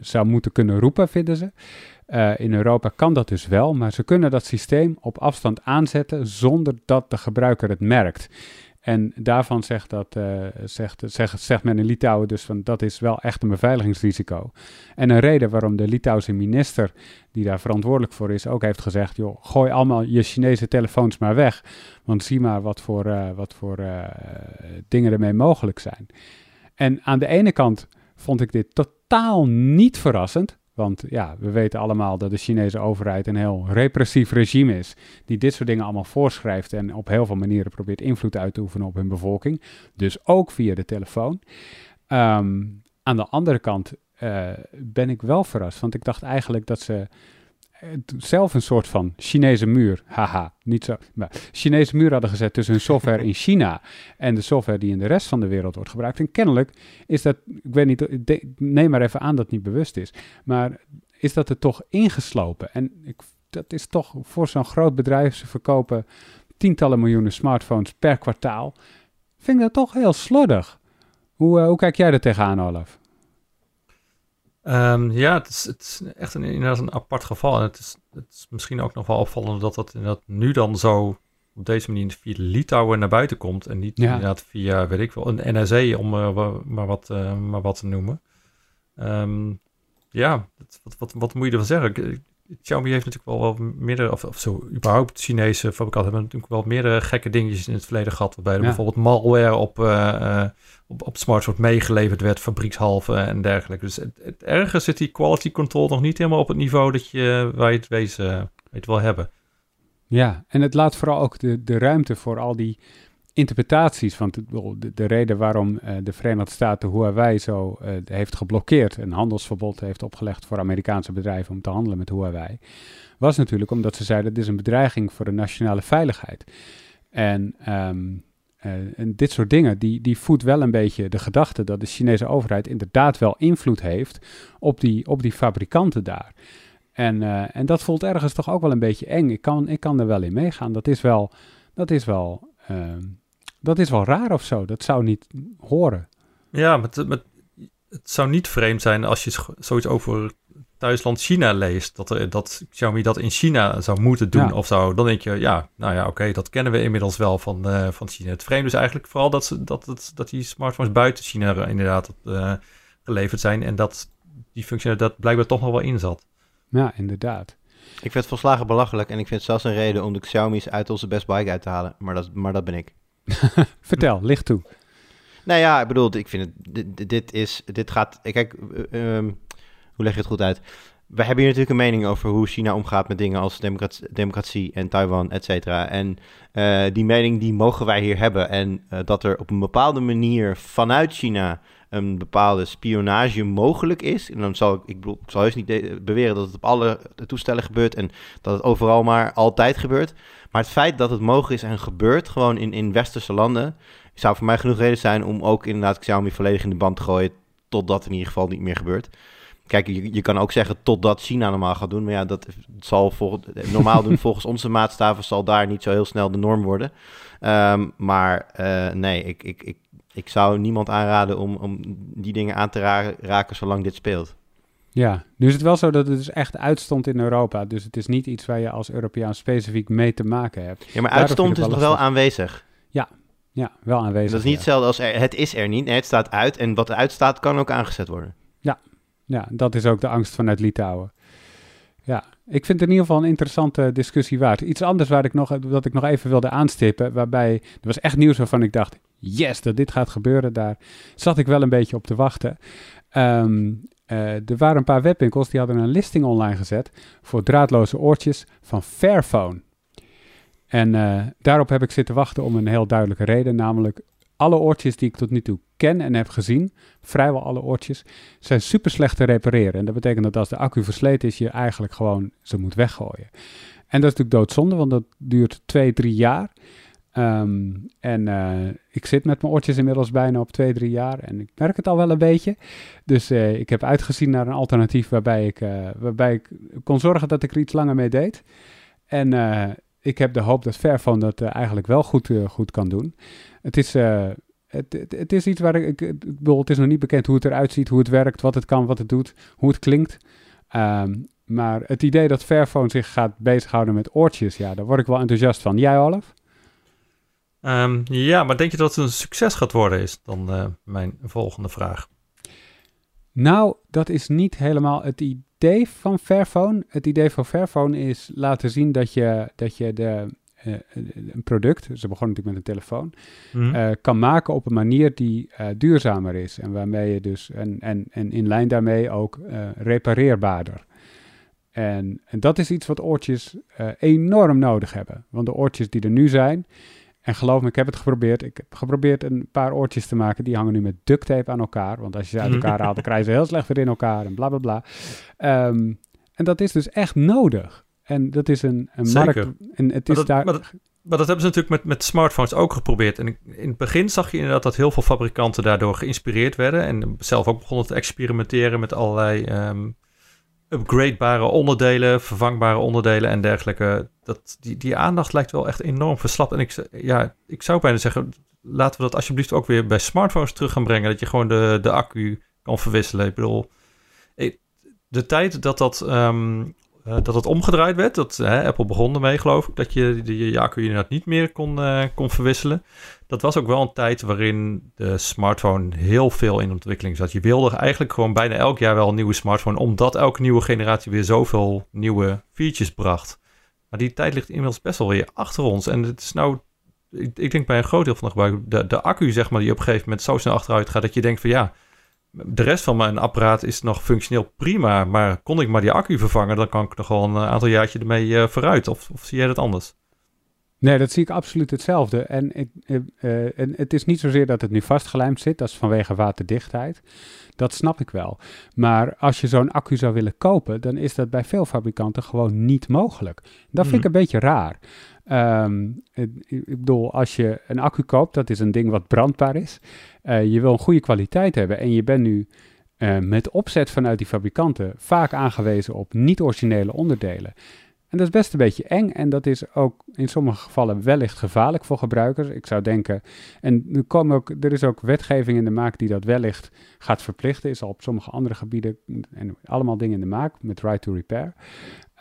zou moeten kunnen roepen, vinden ze. in Europa kan dat dus wel, maar ze kunnen dat systeem op afstand aanzetten zonder dat de gebruiker het merkt. En daarvan zegt, dat, zegt, zegt, zegt men in Litouwen dus van dat is wel echt een beveiligingsrisico. En een reden waarom de Litouwse minister, die daar verantwoordelijk voor is, ook heeft gezegd: joh, gooi allemaal je Chinese telefoons maar weg. Want zie maar wat voor, wat voor dingen ermee mogelijk zijn. En aan de ene kant vond ik dit totaal niet verrassend. Want ja, we weten allemaal dat de Chinese overheid een heel repressief regime is. Die dit soort dingen allemaal voorschrijft en op heel veel manieren probeert invloed uit te oefenen op hun bevolking. Dus ook via de telefoon. Um, aan de andere kant uh, ben ik wel verrast. Want ik dacht eigenlijk dat ze zelf een soort van Chinese muur, haha, niet zo, maar Chinese muur hadden gezet tussen hun software in [LAUGHS] China en de software die in de rest van de wereld wordt gebruikt. En kennelijk is dat, ik weet niet, neem maar even aan dat het niet bewust is, maar is dat er toch ingeslopen? En ik, dat is toch voor zo'n groot bedrijf, ze verkopen tientallen miljoenen smartphones per kwartaal, vind ik dat toch heel slordig. Hoe, uh, hoe kijk jij er tegenaan, Olaf? Um, ja, het is, het is, echt een, inderdaad een apart geval. En het is, het is misschien ook nog wel opvallend dat dat inderdaad nu dan zo op deze manier via Litouwen naar buiten komt. En niet ja. inderdaad via, weet ik wel, een NSE om uh, maar, wat, uh, maar wat te noemen. Um, ja, wat, wat, wat moet je ervan zeggen? Xiaomi heeft natuurlijk wel, wel meerdere, of, of zo, überhaupt Chinese fabrikanten hebben natuurlijk wel meerdere gekke dingetjes in het verleden gehad. Waarbij er ja. bijvoorbeeld malware op, uh, op, op smartphones meegeleverd werd, fabriekshalve en dergelijke. Dus het, het, ergens zit die quality control nog niet helemaal op het niveau dat je, waar je het wezen weet wil hebben. Ja, en het laat vooral ook de, de ruimte voor al die interpretaties. Want de, de reden waarom uh, de Verenigde Staten Huawei zo uh, heeft geblokkeerd, een handelsverbod heeft opgelegd voor Amerikaanse bedrijven om te handelen met Huawei, was natuurlijk omdat ze zeiden: dit is een bedreiging voor de nationale veiligheid. En, um, uh, en dit soort dingen, die, die voedt wel een beetje de gedachte dat de Chinese overheid inderdaad wel invloed heeft op die, op die fabrikanten daar. En, en dat voelt ergens toch ook wel een beetje eng. Ik kan, ik kan er wel in meegaan. Dat is wel, dat is wel ehm, dat is wel raar of zo. Dat zou niet horen. Ja, met, met, het zou niet vreemd zijn als je zoiets over thuisland China leest. Dat, er, dat Xiaomi dat in China zou moeten doen ja. of zo. Dan denk je, ja, nou ja, oké, dat kennen we inmiddels wel van, uh, van China. Het vreemde is eigenlijk vooral dat, ze, dat, dat, dat die smartphones buiten China inderdaad uh, geleverd zijn. En dat die functie dat blijkbaar toch nog wel in zat. Ja, inderdaad. Ik vind het volslagen belachelijk en ik vind het zelfs een reden om de Xiaomi's uit onze Best Buy uit te halen. Maar dat, maar dat ben ik. [LAUGHS] Vertel, licht toe. Nou ja, ik bedoel, ik vind het, dit, is, dit gaat, kijk, um, hoe leg je het goed uit? We hebben hier natuurlijk een mening over hoe China omgaat met dingen als democratie, en Taiwan, et cetera. En uh, die mening die mogen wij hier hebben. En uh, dat er op een bepaalde manier vanuit China een bepaalde spionage mogelijk is. En dan zal ik, ik, bedoel, ik zal heus niet beweren dat het op alle toestellen gebeurt en dat het overal maar altijd gebeurt. Maar het feit dat het mogelijk is en gebeurt gewoon in, in westerse landen, zou voor mij genoeg reden zijn om ook inderdaad Xiaomi volledig in de band te gooien, totdat in ieder geval niet meer gebeurt. Kijk, je, je kan ook zeggen totdat China normaal gaat doen, maar ja, dat zal volgens, normaal doen [LAUGHS] volgens onze maatstaven zal daar niet zo heel snel de norm worden. Um, maar uh, nee, ik, ik, ik, ik zou niemand aanraden om, om die dingen aan te ra raken zolang dit speelt. Ja, nu is het wel zo dat het dus echt uitstond in Europa. Dus het is niet iets waar je als Europeaan specifiek mee te maken hebt. Ja, maar uitstond is nog wel aanwezig. Ja, ja, wel aanwezig. Dat is niet hetzelfde als er, het is er niet. Nee, het staat uit en wat eruit staat kan ook aangezet worden. Ja, ja, dat is ook de angst vanuit Litouwen. Ja, ik vind het in ieder geval een interessante discussie waard. Iets anders waar ik nog, wat ik nog even wilde aanstippen, waarbij er was echt nieuws waarvan ik dacht, yes, dat dit gaat gebeuren. Daar zat ik wel een beetje op te wachten. Ehm, er waren een paar webwinkels die hadden een listing online gezet voor draadloze oortjes van Fairphone. En daarop heb ik zitten wachten om een heel duidelijke reden, namelijk alle oortjes die ik tot nu toe ken en heb gezien, vrijwel alle oortjes, zijn super slecht te repareren. En dat betekent dat als de accu versleten is, je eigenlijk gewoon ze moet weggooien. En dat is natuurlijk doodzonde, want dat duurt twee, drie jaar. Ehm, en uh, ik zit met mijn oortjes inmiddels bijna op twee, drie jaar en ik merk het al wel een beetje. Dus uh, ik heb uitgezien naar een alternatief waarbij ik, uh, waarbij ik kon zorgen dat ik er iets langer mee deed. En ik heb de hoop dat Fairphone dat eigenlijk wel goed, goed kan doen. Het is, het, het, het, is iets waar ik, ik, bedoel, het is nog niet bekend hoe het eruit ziet, hoe het werkt, wat het kan, wat het doet, hoe het klinkt. Um, maar het idee dat Fairphone zich gaat bezighouden met oortjes, ja, daar word ik wel enthousiast van. Jij, Olaf? Um, ja, maar denk je dat het een succes gaat worden, is dan uh, mijn volgende vraag. Nou, dat is niet helemaal het idee van Fairphone. Het idee van Fairphone is laten zien dat je, dat je de, uh, een product, ze begonnen natuurlijk met een telefoon, mm. uh, kan maken op een manier die duurzamer is. En waarmee je dus, en, en, en in lijn daarmee ook repareerbaarder. En, en dat is iets wat oortjes enorm nodig hebben. Want de oortjes die er nu zijn, en geloof me, ik heb het geprobeerd. Ik heb geprobeerd een paar oortjes te maken. Die hangen nu met duct tape aan elkaar. Want als je ze uit elkaar haalt, dan krijgen ze heel slecht weer in elkaar en bla bla bla. Um, en dat is dus echt nodig. En dat is een, een markt. En het is maar dat, daar. Maar dat, maar dat, hebben ze natuurlijk met, met smartphones ook geprobeerd. En in het begin zag je inderdaad dat heel veel fabrikanten daardoor geïnspireerd werden. En zelf ook begonnen te experimenteren met allerlei um, upgradebare onderdelen, vervangbare onderdelen en dergelijke. Dat, die, die aandacht lijkt wel echt enorm verslapt. En ik, ja, ik zou bijna zeggen, laten we dat alsjeblieft ook weer bij smartphones terug gaan brengen. Dat je gewoon de, de accu kan verwisselen. Ik bedoel, de tijd dat dat um, uh, dat het omgedraaid werd. Dat, Apple begon ermee, geloof ik, dat je je, je accu inderdaad niet meer kon, uh, kon verwisselen. Dat was ook wel een tijd waarin de smartphone heel veel in ontwikkeling zat. Je wilde eigenlijk gewoon bijna elk jaar wel een nieuwe smartphone, omdat elke nieuwe generatie weer zoveel nieuwe features bracht. Maar die tijd ligt inmiddels best wel weer achter ons. En het is nou, ik, ik denk bij een groot deel van de gebruik, de, de accu zeg maar, die op een gegeven moment zo snel achteruit gaat, dat je denkt van ja de rest van mijn apparaat is nog functioneel prima. Maar kon ik maar die accu vervangen, dan kan ik nog wel een eh, aantal jaartje ermee uh, vooruit. Of, of, zie jij dat anders? Nee, dat zie ik absoluut hetzelfde. En, ik, uh, en het is niet zozeer dat het nu vastgelijmd zit, dat is vanwege waterdichtheid. Dat snap ik wel. Maar als je zo'n accu zou willen kopen, dan is dat bij veel fabrikanten gewoon niet mogelijk. Dat vind ik mhm. een beetje raar. Um, ik bedoel, als je een accu koopt, dat is een ding wat brandbaar is. Uh, je wil een goede kwaliteit hebben en je bent nu uh, met opzet vanuit die fabrikanten vaak aangewezen op niet-originele onderdelen. En dat is best een beetje eng en dat is ook in sommige gevallen wellicht gevaarlijk voor gebruikers. Ik zou denken, en er, komen ook, er is ook wetgeving in de maak die dat wellicht gaat verplichten, is al op sommige andere gebieden en allemaal dingen in de maak met right to repair.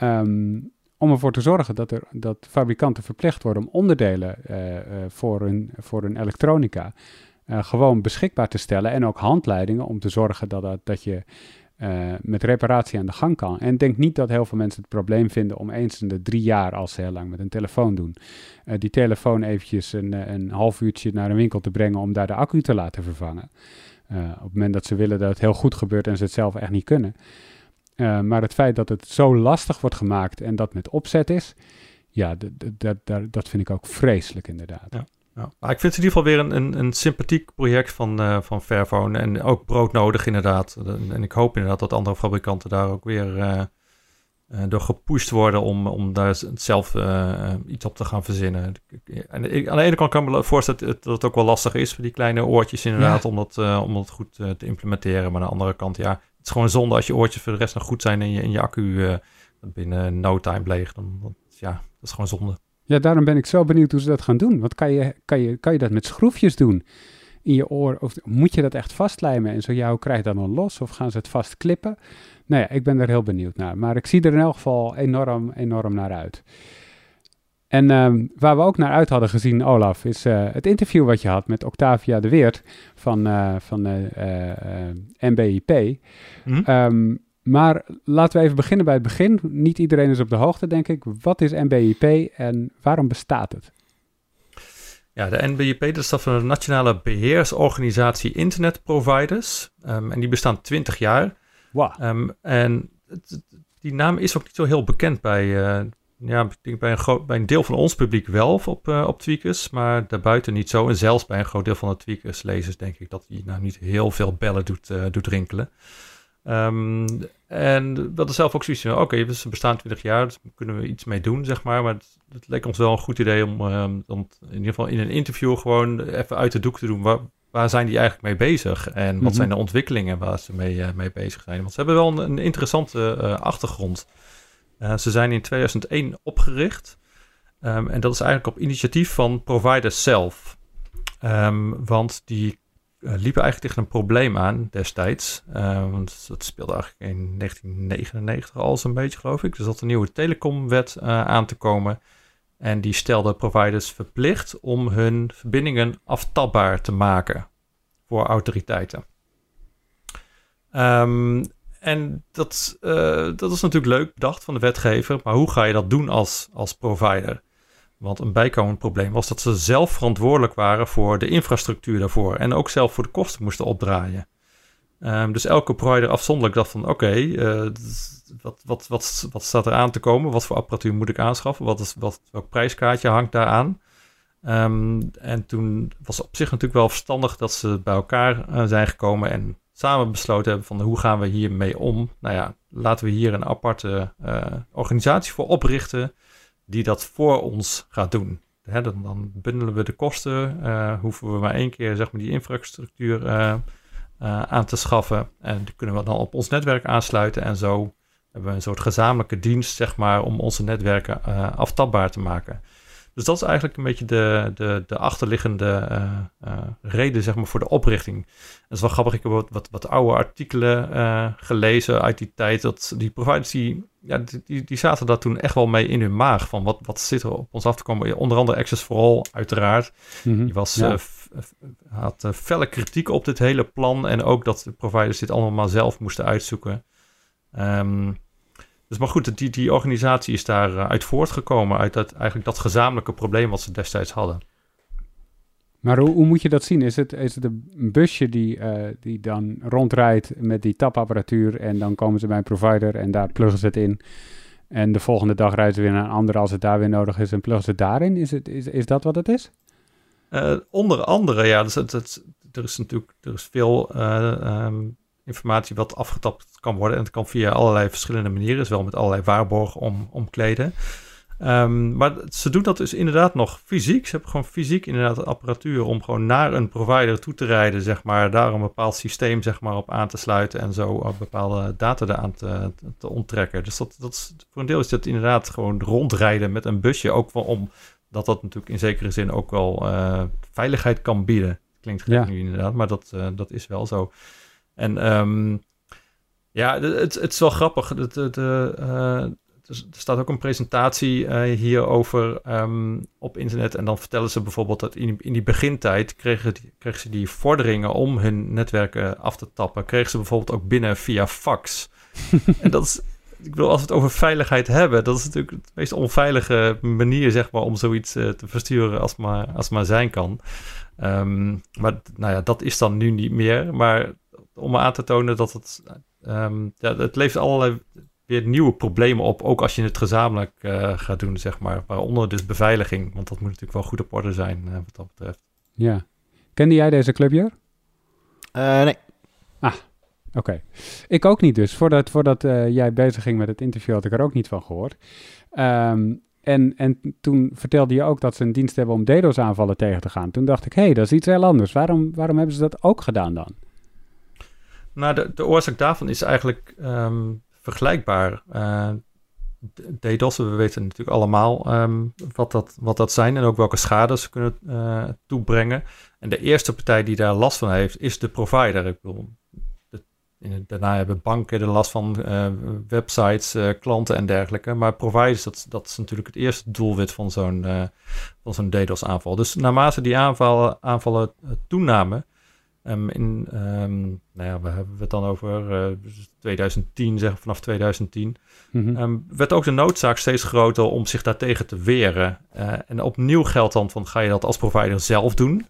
Um, om ervoor te zorgen dat, er, dat fabrikanten verplicht worden om onderdelen uh, uh, voor, hun, voor hun elektronica uh, gewoon beschikbaar te stellen. En ook handleidingen om te zorgen dat, dat, dat je met reparatie aan de gang kan. En denk niet dat heel veel mensen het probleem vinden om eens in de drie jaar, als ze heel lang met een telefoon doen, die telefoon eventjes een, een half uurtje naar een winkel te brengen om daar de accu te laten vervangen. op het moment dat ze willen dat het heel goed gebeurt en ze het zelf echt niet kunnen. Uh, maar het feit dat het zo lastig wordt gemaakt en dat met opzet is, ja, dat vind ik ook vreselijk inderdaad. Ja. Ja. Maar ik vind het in ieder geval weer een, een, een sympathiek project van, uh, van Fairphone. En ook broodnodig inderdaad. En ik hoop inderdaad dat andere fabrikanten daar ook weer uh, uh, door gepusht worden om, om daar zelf iets op te gaan verzinnen. En ik, aan de ene kant kan ik me voorstellen dat het ook wel lastig is voor die kleine oortjes inderdaad, ja. om, dat, om dat goed te implementeren. Maar aan de andere kant, ja, het is gewoon zonde als je oortjes voor de rest nog goed zijn en je, en je accu uh, binnen no time leeg. Dan, ja, dat is gewoon zonde. Ja, daarom ben ik zo benieuwd hoe ze dat gaan doen. Want kan je, kan je, kan je dat met schroefjes doen in je oor? Of moet je dat echt vastlijmen en zo jou krijgt dan dan los? Of gaan ze het vast klippen? Nou ja, ik ben er heel benieuwd naar. Maar ik zie er in elk geval enorm, enorm naar uit. En um, waar we ook naar uit hadden gezien, Olaf, is uh, het interview wat je had met Octavia de Weert van, uh, van uh, MBIP. Mm um, maar laten we even beginnen bij het begin. Niet iedereen is op de hoogte, denk ik. Wat is MBIP en waarom bestaat het? Ja, de NBIP dat staat voor de Nationale Beheersorganisatie Internet Providers. Ehm, en die bestaan 20 jaar. Wow. Ehm, en die naam is ook niet zo heel bekend bij, ja, ik denk bij, een groot, bij een deel van ons publiek wel op, uh, op Tweakers, maar daarbuiten niet zo. En zelfs bij een groot deel van de Tweakers-lezers denk ik dat die nou niet heel veel bellen doet, uh, doet rinkelen. Um, en dat is zelf ook zoiets van, oké, okay, ze bestaan 20 jaar, dus kunnen we iets mee doen, zeg maar. Maar het, het leek ons wel een goed idee om, um, om in ieder geval in een interview gewoon even uit de doek te doen. Waar, waar zijn die eigenlijk mee bezig? En wat mm -hmm. zijn de ontwikkelingen waar ze mee, uh, mee bezig zijn? Want ze hebben wel een, een interessante achtergrond. Uh, ze zijn in 2001 opgericht. Um, en dat is eigenlijk op initiatief van providers zelf. Um, want die uh, liepen eigenlijk tegen een probleem aan destijds. Uh, want dat speelde eigenlijk in 1999 al zo'n beetje, geloof ik. Dus dat een nieuwe telecomwet uh, aan te komen. En die stelde providers verplicht om hun verbindingen aftapbaar te maken voor autoriteiten. Um, en dat, uh, dat is natuurlijk leuk bedacht van de wetgever, maar hoe ga je dat doen als, als provider? Want een bijkomend probleem was dat ze zelf verantwoordelijk waren voor de infrastructuur daarvoor en ook zelf voor de kosten moesten opdraaien. Um, dus elke provider afzonderlijk dacht van oké, uh, wat, wat, wat, wat staat er aan te komen? Wat voor apparatuur moet ik aanschaffen? Wat is, wat, welk prijskaartje hangt daaraan? Um, en toen was op zich natuurlijk wel verstandig dat ze bij elkaar uh, zijn gekomen en samen besloten hebben van hoe gaan we hiermee om? Nou ja, laten we hier een aparte uh, organisatie voor oprichten die dat voor ons gaat doen. Hè, dan, bundelen we de kosten, uh, hoeven we maar één keer zeg maar, die infrastructuur uh, aan te schaffen en die kunnen we dan op ons netwerk aansluiten en zo hebben we een soort gezamenlijke dienst zeg maar, om onze netwerken aftapbaar te maken. Dus dat is eigenlijk een beetje de, de, de achterliggende uh, uh, reden zeg maar, voor de oprichting. Dat is wel grappig, ik heb wat, wat, wat oude artikelen uh, gelezen uit die tijd. Dat die providers die, ja, die, die zaten daar toen echt wel mee in hun maag. Van wat, wat zit er op ons af te komen? Onder andere Access for All uiteraard. Mm -hmm. Die was, ja. had felle kritiek op dit hele plan. En ook dat de providers dit allemaal maar zelf moesten uitzoeken. Um, dus maar goed, die, die organisatie is daar uh, uit voortgekomen, uit dat, eigenlijk dat gezamenlijke probleem wat ze destijds hadden. Maar hoe, hoe moet je dat zien? Is het, is het een busje die, uh, die dan rondrijdt met die tapapparatuur en dan komen ze bij een provider en daar pluggen ze het in. En de volgende dag rijden ze weer naar een andere als het daar weer nodig is en pluggen ze het daarin? Is, het, is, is dat wat het is? Uh, onder andere, ja. Dus het, het, er is natuurlijk er is veel um, informatie wat afgetapt kan worden. En het kan via allerlei verschillende manieren, dus wel met allerlei waarborgen om, omkleden. Um, maar ze doen dat dus inderdaad nog fysiek. Ze hebben gewoon fysiek inderdaad apparatuur om gewoon naar een provider toe te rijden, zeg maar, daar een bepaald systeem zeg maar, op aan te sluiten en zo bepaalde data eraan te, te onttrekken. Dus dat, dat is, voor een deel is dat inderdaad gewoon rondrijden met een busje, ook wel om dat dat natuurlijk in zekere zin ook wel uh, veiligheid kan bieden. Klinkt gek ja. nu inderdaad, maar dat, uh, dat is wel zo. En um, ja, het, het is wel grappig. De, de, de, uh, er staat ook een presentatie uh, hierover um, op internet. En dan vertellen ze bijvoorbeeld dat in, in die begintijd kregen, kregen ze die vorderingen om hun netwerken af te tappen. Kregen ze bijvoorbeeld ook binnen via fax. [LAUGHS] en dat is, ik bedoel, als we het over veiligheid hebben, dat is natuurlijk de meest onveilige manier, zeg maar, om zoiets uh, te versturen als maar, als maar zijn kan. Um, maar nou ja, dat is dan nu niet meer. Maar om aan te tonen dat het, um, ja, het levert allerlei weer nieuwe problemen op, ook als je het gezamenlijk uh, gaat doen, zeg maar. Waaronder dus beveiliging, want dat moet natuurlijk wel goed op orde zijn uh, wat dat betreft. Ja. Kende jij deze club, Jur? Uh, nee. Ah, oké. Okay. Ik ook niet dus. Voordat, voordat jij bezig ging met het interview had ik er ook niet van gehoord. Um, en, en toen vertelde je ook dat ze een dienst hebben om DDoS-aanvallen tegen te gaan. Toen dacht ik, hé, hey, dat is iets heel anders. Waarom, waarom hebben ze dat ook gedaan dan? Nou, de, de oorzaak daarvan is eigenlijk um, vergelijkbaar. Uh, DDoS, we weten natuurlijk allemaal um, wat, dat, wat dat zijn en ook welke schade ze kunnen uh, toebrengen. En de eerste partij die daar last van heeft, is de provider. Ik bedoel, de, daarna hebben banken er last van, uh, websites, klanten en dergelijke. Maar providers, dat, dat is natuurlijk het eerste doelwit van zo'n van zo'n DDoS-aanval. Dus naarmate die aanvallen, aanvallen toenamen, Um, in, um, nou ja, we hebben het dan over 2010, zeg vanaf 2010. Mm werd ook de noodzaak steeds groter om zich daartegen te weren. Uh, en opnieuw geldt dan van, ga je dat als provider zelf doen?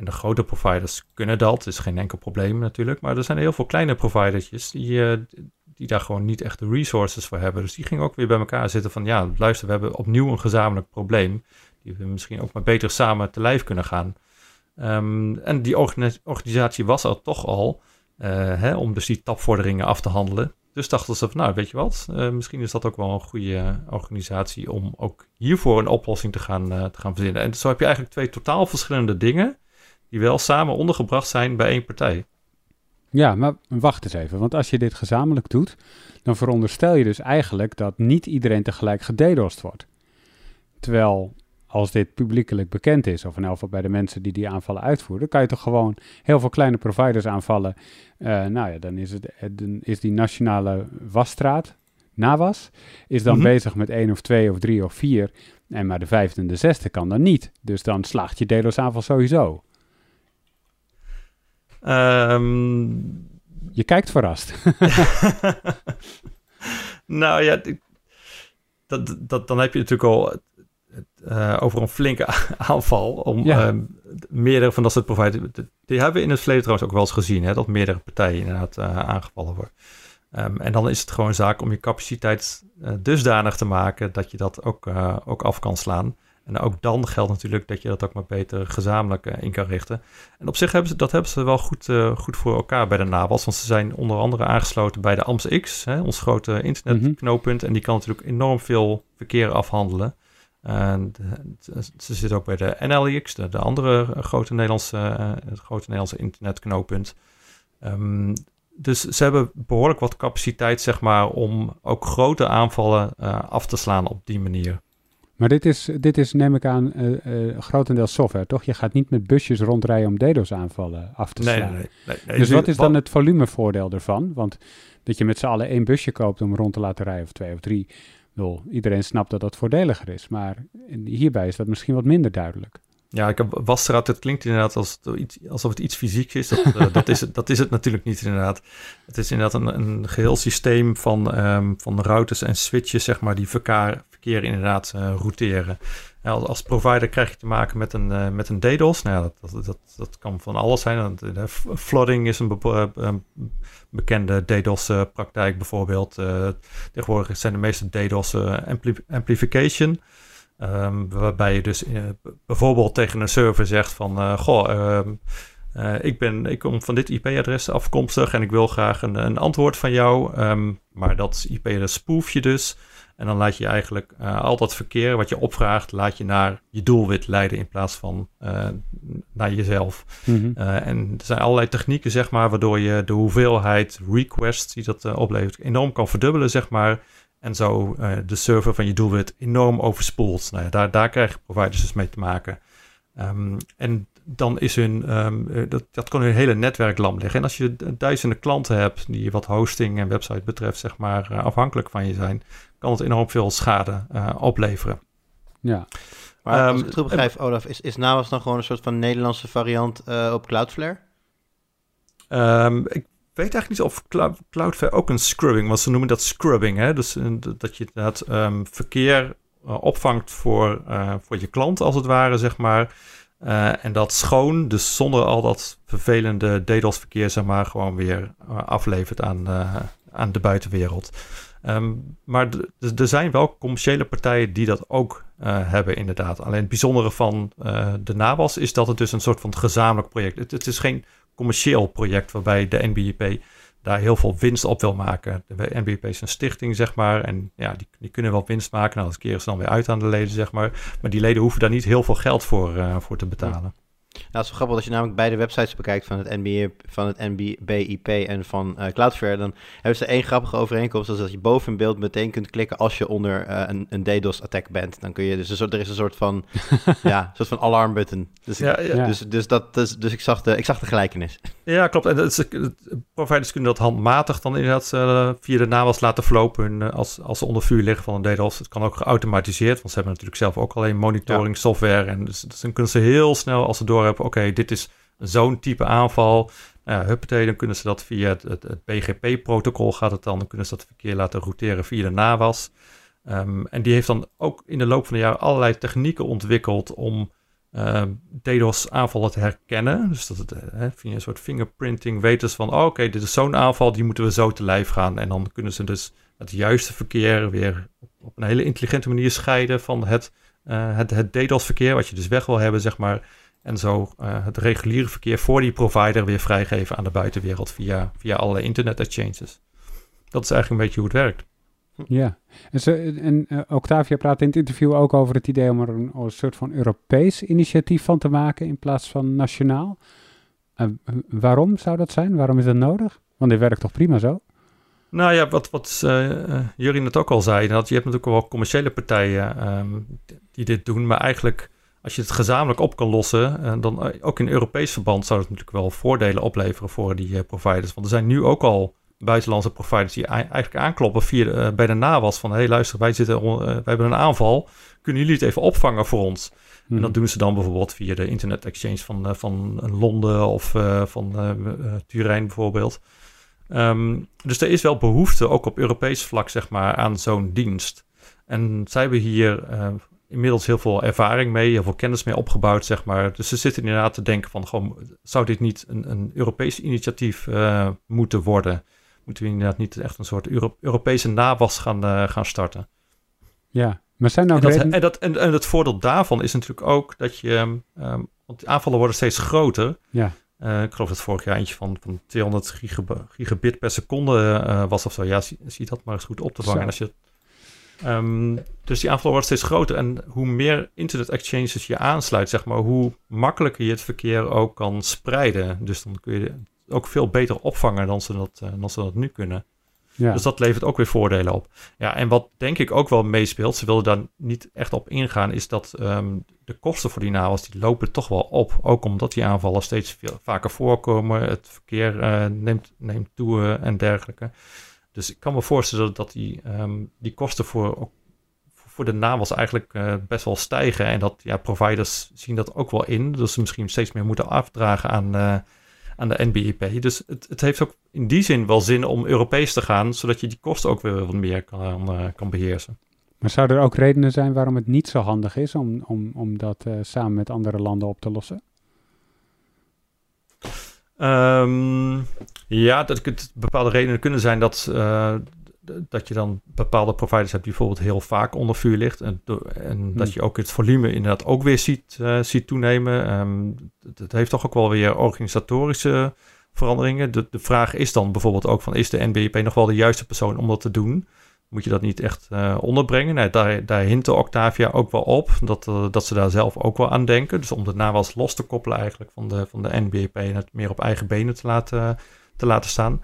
En de grote providers kunnen dat, is geen enkel probleem natuurlijk. Maar er zijn heel veel kleine providertjes die, uh, die daar gewoon niet echt de resources voor hebben. Dus die gingen ook weer bij elkaar zitten van, ja, luister, we hebben opnieuw een gezamenlijk probleem. Die we misschien ook maar beter samen te lijf kunnen gaan. Um, en die organisatie was er toch al, uh, hè, om dus die tapvorderingen af te handelen. Dus dachten ze van, nou, weet je wat, uh, misschien is dat ook wel een goede organisatie om ook hiervoor een oplossing te gaan, te gaan verzinnen. En zo heb je eigenlijk twee totaal verschillende dingen die wel samen ondergebracht zijn bij één partij. Ja, maar wacht eens even, want als je dit gezamenlijk doet, dan veronderstel je dus eigenlijk dat niet iedereen tegelijk gededost wordt. Terwijl als dit publiekelijk bekend is, of in elk geval bij de mensen die die aanvallen uitvoeren, kan je toch gewoon heel veel kleine providers aanvallen. Uh, nou ja, dan is, het, dan is die nationale wasstraat, NAWAS, is dan mm -hmm. bezig met één of twee of drie of vier. En maar de vijfde en de zesde kan dan niet. Dus dan slaagt je DDoS-aanval sowieso. Um... Je kijkt verrast. [LAUGHS] nou ja, dat, dat, dan heb je natuurlijk al uh, over een flinke [LAUGHS] aanval om ja. uh, meerdere van dat soort providers. Die hebben we in het verleden trouwens ook wel eens gezien, hè, dat meerdere partijen inderdaad uh, aangevallen worden. Um, en dan is het gewoon zaak om je capaciteit uh, dusdanig te maken dat je dat ook, ook af kan slaan. En ook dan geldt natuurlijk dat je dat ook maar beter gezamenlijk in kan richten. En op zich hebben ze dat hebben ze wel goed, goed voor elkaar bij de NAWAS. Want ze zijn onder andere aangesloten bij de AMS-X, hè, ons grote internetknooppunt. Mm -hmm. En die kan natuurlijk enorm veel verkeer afhandelen. En ze zit ook bij de NLX, de, de andere grote Nederlandse, uh, grote Nederlandse internetknooppunt. Um, dus ze hebben behoorlijk wat capaciteit, zeg maar, om ook grote aanvallen uh, af te slaan op die manier. Maar dit is, dit is neem ik aan, uh, grotendeels software, toch? Je gaat niet met busjes rondrijden om DDoS-aanvallen af te slaan. Nee, nee, nee, dus wat is dan het volumevoordeel ervan? Want dat je met z'n allen één busje koopt om rond te laten rijden, of twee of drie, iedereen snapt dat dat voordeliger is, maar hierbij is dat misschien wat minder duidelijk. Ja, ik heb wasstraat, het klinkt inderdaad als iets, alsof het iets fysiek is. Dat, uh, dat, is het, dat is het natuurlijk niet inderdaad. Het is inderdaad een, een geheel systeem van, um, van routers en switches, zeg maar, die verkeer, inderdaad uh, routeren. Als, provider krijg je te maken met een, uh, met een DDoS. Nou dat, dat, dat, kan van alles zijn. Flooding is een, een bekende DDoS-praktijk bijvoorbeeld. Uh, tegenwoordig zijn de meeste DDoS uh, ampli amplification. Um, waarbij je dus uh, bijvoorbeeld tegen een server zegt van... goh, um, ik, ben, ik kom van dit IP-adres afkomstig en ik wil graag een, een antwoord van jou. Um, maar dat IP-adres spoof je dus... En dan laat je eigenlijk uh, al dat verkeer wat je opvraagt, laat je naar je doelwit leiden in plaats van uh, naar jezelf. Mm -hmm. uh, en er zijn allerlei technieken, zeg maar, waardoor je de hoeveelheid requests die dat oplevert enorm kan verdubbelen, zeg maar. En zo de server van je doelwit enorm overspoelt. Nou ja, daar, daar krijgen providers dus mee te maken. Um, en dan is hun, um, dat, dat kan hun hele netwerk lam liggen. En als je duizenden klanten hebt die wat hosting en website betreft, zeg maar, afhankelijk van je zijn, kan het enorm veel schade uh, opleveren. Ja. Maar als ik het goed begrijp, Olaf, is, is NAWAS dan gewoon een soort van Nederlandse variant uh, op Cloudflare? Um, ik weet eigenlijk niet of Cloudflare ook een scrubbing, want ze noemen dat scrubbing. Hè? Dus dat je inderdaad um, verkeer opvangt voor, voor je klant, als het ware, zeg maar. En dat schoon, dus zonder al dat vervelende DDoS-verkeer, zeg maar, gewoon weer aflevert aan, aan de buitenwereld. Um, maar er zijn wel commerciële partijen die dat ook hebben, inderdaad. Alleen het bijzondere van de NAWAS is dat het dus een soort van gezamenlijk project is. Het, het, is geen commercieel project waarbij de NBIP daar heel veel winst op wil maken. De NBIP is een stichting, zeg maar. En ja, die, die kunnen wel winst maken. Nou, dat keren ze dan weer uit aan de leden, zeg maar. Maar die leden hoeven daar niet heel veel geld voor, uh, voor te betalen. Nou, het is wel grappig als je namelijk beide websites bekijkt van het, NBA, van het NBIP en van uh, Cloudflare. Dan hebben ze één grappige overeenkomst. Dat is dat je boven in beeld meteen kunt klikken als je onder uh, een, een DDoS-attack bent. Dan kun je dus een soort, er is een soort van, [LAUGHS] ja, soort van alarmbutton. Dus, ja, ja. dus, dus, dat, dus, dus ik, zag de, ik zag de gelijkenis. Ja, klopt. En dat is, providers kunnen dat handmatig dan inderdaad uh, via de NAWAS laten verlopen als, als ze onder vuur liggen van een DDoS. Het kan ook geautomatiseerd, want ze hebben natuurlijk zelf ook alleen monitoring software. En dus, dus dan kunnen ze heel snel, als ze door hebben, oké, okay, dit is zo'n type aanval. Nou ja, huppatee, dan kunnen ze dat via het, het, BGP-protocol gaat het dan. Dan kunnen ze dat verkeer laten routeren via de NAWAS. Um, en die heeft dan ook in de loop van de jaren allerlei technieken ontwikkeld om uh, DDoS-aanvallen te herkennen. Dus dat het uh, via een soort fingerprinting weten ze van... Oh, oké, dit is zo'n aanval, die moeten we zo te lijf gaan. En dan kunnen ze dus het juiste verkeer weer op, een hele intelligente manier scheiden... van het, uh, het, het DDoS-verkeer, wat je dus weg wil hebben, zeg maar... En zo uh, het reguliere verkeer voor die provider weer vrijgeven aan de buitenwereld via, via allerlei internet exchanges. Dat is eigenlijk een beetje hoe het werkt. Ja, en, en uh, Octavia praat in het interview ook over het idee om er een, soort van Europees initiatief van te maken in plaats van nationaal. Uh, waarom zou dat zijn? Waarom is dat nodig? Want dit werkt toch prima zo? Nou ja, wat, wat uh, Jurien net ook al zei, dat je hebt natuurlijk wel commerciële partijen um, die dit doen, maar eigenlijk als je het gezamenlijk op kan lossen, dan ook in Europees verband zou het natuurlijk wel voordelen opleveren voor die providers. Want er zijn nu ook al buitenlandse providers die eigenlijk aankloppen via de, uh, bij de NAWAS van... hé hey, luister, wij, zitten, uh, wij hebben een aanval, kunnen jullie het even opvangen voor ons? En dat hmm. doen ze dan bijvoorbeeld via de internet exchange van, uh, van Londen of van Turijn bijvoorbeeld. Um, dus er is wel behoefte, ook op Europees vlak, zeg maar, aan zo'n dienst. En zij hebben hier inmiddels heel veel ervaring mee, heel veel kennis mee opgebouwd, zeg maar. Dus ze zitten inderdaad te denken van, gewoon, zou dit niet een, een Europees initiatief moeten worden? Moeten we inderdaad niet echt een soort Euro Europese nawas gaan, uh, gaan starten. Ja, maar zijn nou en, dat, en, dat, en, en het voordeel daarvan is natuurlijk ook dat je, um, want de aanvallen worden steeds groter. Ja. Uh, ik geloof dat vorig jaar eentje van, van 200 gigabit per seconde uh, was of zo. Ja, zie, zie, dat maar eens goed op te vangen. Als je, um, dus die aanvallen worden steeds groter. En hoe meer internet exchanges je aansluit, zeg maar, hoe makkelijker je het verkeer ook kan spreiden. Dus dan kun je ook veel beter opvangen dan ze dat, uh, dan ze dat nu kunnen. Ja. Dus dat levert ook weer voordelen op. Ja, en wat denk ik ook wel meespeelt, ze wilden daar niet echt op ingaan, is dat um, de kosten voor die navels, die lopen toch wel op. Ook omdat die aanvallen steeds veel, vaker voorkomen, het verkeer uh, neemt, neemt toe uh, en dergelijke. Dus ik kan me voorstellen dat die, um, die kosten voor, voor de navels eigenlijk uh, best wel stijgen. En dat ja, providers zien dat ook wel in. Dus ze misschien steeds meer moeten afdragen aan aan de NBIP. Dus het, het heeft ook in die zin wel zin om Europees te gaan, zodat je die kosten ook weer wat meer kan, uh, kan beheersen. Maar zouden er ook redenen zijn waarom het niet zo handig is om, om, om dat uh, samen met andere landen op te lossen? Um, ja, dat bepaalde redenen kunnen zijn dat, uh, dat je dan bepaalde providers hebt die bijvoorbeeld heel vaak onder vuur ligt. En, en hmm. dat je ook het volume inderdaad ook weer ziet, uh, ziet toenemen. Um, het, heeft toch ook wel weer organisatorische veranderingen. De, de vraag is dan bijvoorbeeld ook van is de NBP nog wel de juiste persoon om dat te doen? Moet je dat niet echt uh, onderbrengen? Nee, daar, daar hintte Octavia ook wel op dat, uh, dat ze daar zelf ook wel aan denken. Dus om de nawas los te koppelen eigenlijk van de, van de NBP en het meer op eigen benen te laten, te laten staan.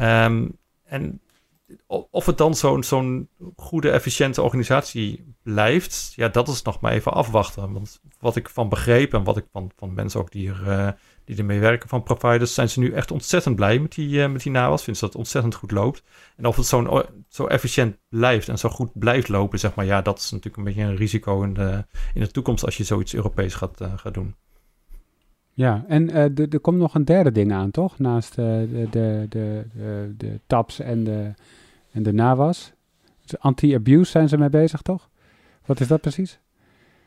Um, en of het dan zo'n zo'n goede, efficiënte organisatie blijft, ja, dat is nog maar even afwachten. Want wat ik van begreep en wat ik van, van mensen ook die, er, uh, die ermee werken van providers, zijn ze nu echt ontzettend blij met die, uh, met die NAWAS. Vinden ze dat het ontzettend goed loopt. En of het zo'n zo efficiënt blijft en zo goed blijft lopen, zeg maar, ja, dat is natuurlijk een beetje een risico in de, in de toekomst als je zoiets Europees gaat, uh, gaat doen. Ja, en er komt nog een derde ding aan, toch? Naast de, de, de, de, de tabs en de en de NAWAS. Dus anti-abuse zijn ze mee bezig, toch? Wat is dat precies?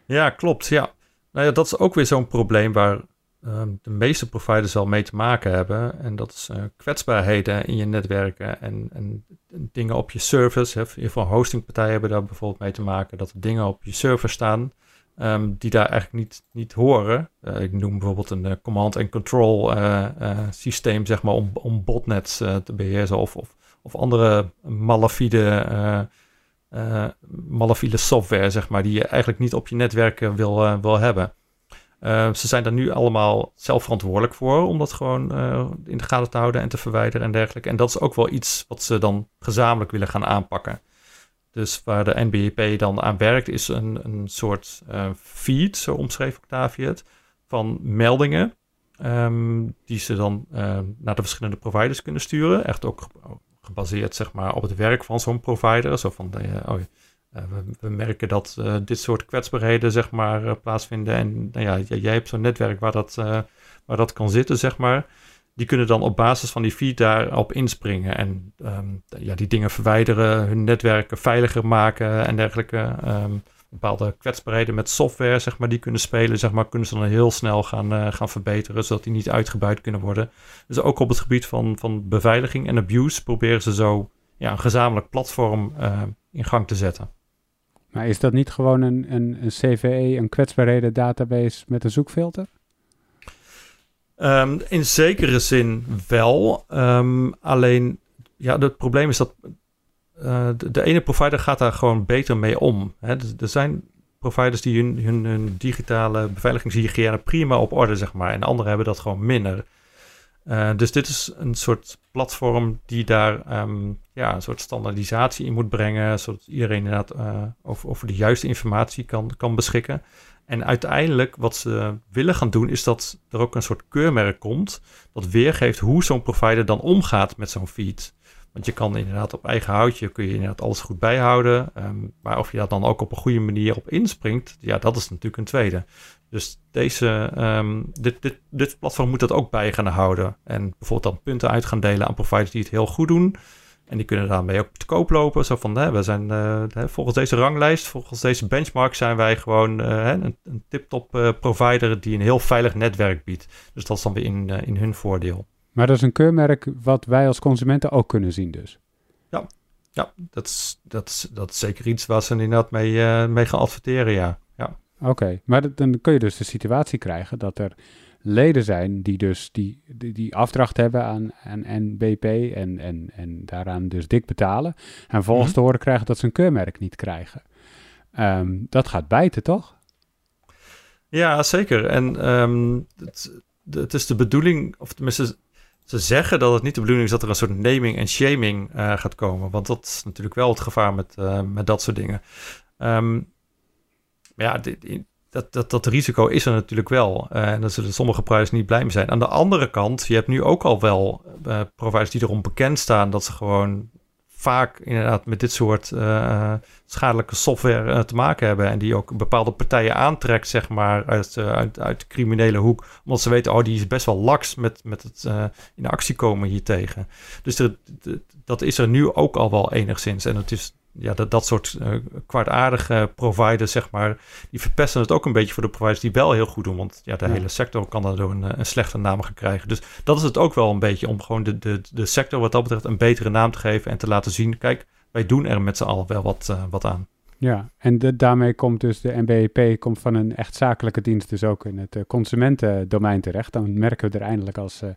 Ja, klopt. Ja. Nou ja, dat is ook weer zo'n probleem waar um, de meeste providers wel mee te maken hebben. En dat is uh, kwetsbaarheden in je netwerken en, en, dingen op je servers. Hè. Ieder geval hostingpartijen hebben daar bijvoorbeeld mee te maken. Dat er dingen op je server staan um, die daar eigenlijk niet, niet horen. Uh, ik noem bijvoorbeeld een uh, command and control systeem, zeg maar, om, om botnets te beheersen of, of of andere malafide, uh, malafide software, zeg maar, die je eigenlijk niet op je netwerk wil, uh, wil hebben. ze zijn daar nu allemaal zelf verantwoordelijk voor om dat gewoon in de gaten te houden en te verwijderen en dergelijke. En dat is ook wel iets wat ze dan gezamenlijk willen gaan aanpakken. Dus waar de NBP dan aan werkt, is een, een soort feed, zo omschreef Octavia het, van meldingen. Um, die ze dan naar de verschillende providers kunnen sturen. Echt ook gebaseerd zeg maar, op het werk van zo'n provider. Zo van, uh, oh, we, we, merken dat dit soort kwetsbaarheden zeg maar, plaatsvinden. En nou ja, jij hebt zo'n netwerk waar dat, waar dat kan zitten, zeg maar die kunnen dan op basis van die feed daarop inspringen. En ehm, ja, die dingen verwijderen, hun netwerken veiliger maken en dergelijke. Um, bepaalde kwetsbaarheden met software, zeg maar, die kunnen spelen, zeg maar, kunnen ze dan heel snel gaan, uh, gaan verbeteren, zodat die niet uitgebuit kunnen worden. Dus ook op het gebied van, van beveiliging en abuse proberen ze zo ja, een gezamenlijk platform uh, in gang te zetten. Maar is dat niet gewoon een, een, een CVE, een kwetsbaarheden database met een zoekfilter? Um, in zekere zin wel. Um, alleen, ja, het probleem is dat uh, de, ene provider gaat daar gewoon beter mee om. Hè. Dus er zijn providers die hun, hun, hun digitale beveiligingshygiëne prima op orde, zeg maar. En anderen hebben dat gewoon minder. Uh, dus dit is een soort platform die daar um, ja, een soort standaardisatie in moet brengen, zodat iedereen inderdaad uh, over, over de juiste informatie kan, kan beschikken. En uiteindelijk wat ze willen gaan doen, is dat er ook een soort keurmerk komt. Dat weergeeft hoe zo'n provider dan omgaat met zo'n feed. Want je kan inderdaad op eigen houtje kun je inderdaad alles goed bijhouden. Um, maar of je daar dan ook op een goede manier op inspringt, ja, dat is natuurlijk een tweede. Dus deze, um, dit, dit, dit platform moet dat ook bij gaan houden. En bijvoorbeeld dan punten uit gaan delen aan providers die het heel goed doen. En die kunnen daarmee ook te koop lopen. Zo van, hè, we zijn uh, volgens deze ranglijst, volgens deze benchmark zijn wij gewoon uh, een, een tip-top uh, provider die een heel veilig netwerk biedt. Dus dat is dan weer in, in hun voordeel. Maar dat is een keurmerk wat wij als consumenten ook kunnen zien dus? Ja, ja dat, is, dat, is, dat is zeker iets waar ze inderdaad mee, mee gaan adverteren, ja. ja. Oké, maar dan kun je dus de situatie krijgen dat er leden zijn die dus die, die, die afdracht hebben aan, aan NBP en, en, en daaraan dus dik betalen. En volgens mm te horen krijgen dat ze een keurmerk niet krijgen. Um, dat gaat bijten, toch? Ja, zeker. En um, het, het, is de bedoeling, of tenminste, ze zeggen dat het niet de bedoeling is dat er een soort naming en shaming uh, gaat komen. Want dat is natuurlijk wel het gevaar met, uh, met dat soort dingen. Um, ja, dat, dat, dat risico is er natuurlijk wel. Uh, en daar zullen sommige providers niet blij mee zijn. Aan de andere kant, je hebt nu ook al wel providers die erom bekend staan dat ze gewoon vaak inderdaad met dit soort uh, schadelijke software te maken hebben. En die ook bepaalde partijen aantrekt, zeg maar, uit, uit, uit de criminele hoek. Omdat ze weten, oh, die is best wel laks met, met het in actie komen hiertegen. Dus er, dat is er nu ook al wel enigszins. En het is ja, dat, dat soort uh, kwaadaardige providers, zeg maar, die verpesten het ook een beetje voor de providers die wel heel goed doen. Want ja, de hele sector kan daardoor een, een slechte naam gaan krijgen. Dus dat is het ook wel een beetje om gewoon de, de, de sector wat dat betreft een betere naam te geven en te laten zien, kijk, wij doen er met z'n allen wel wat, uh, wat aan. Ja, en de, daarmee komt dus de NBEP komt van een echt zakelijke dienst dus ook in het uh, consumentendomein terecht. Dan merken we er eindelijk als uh,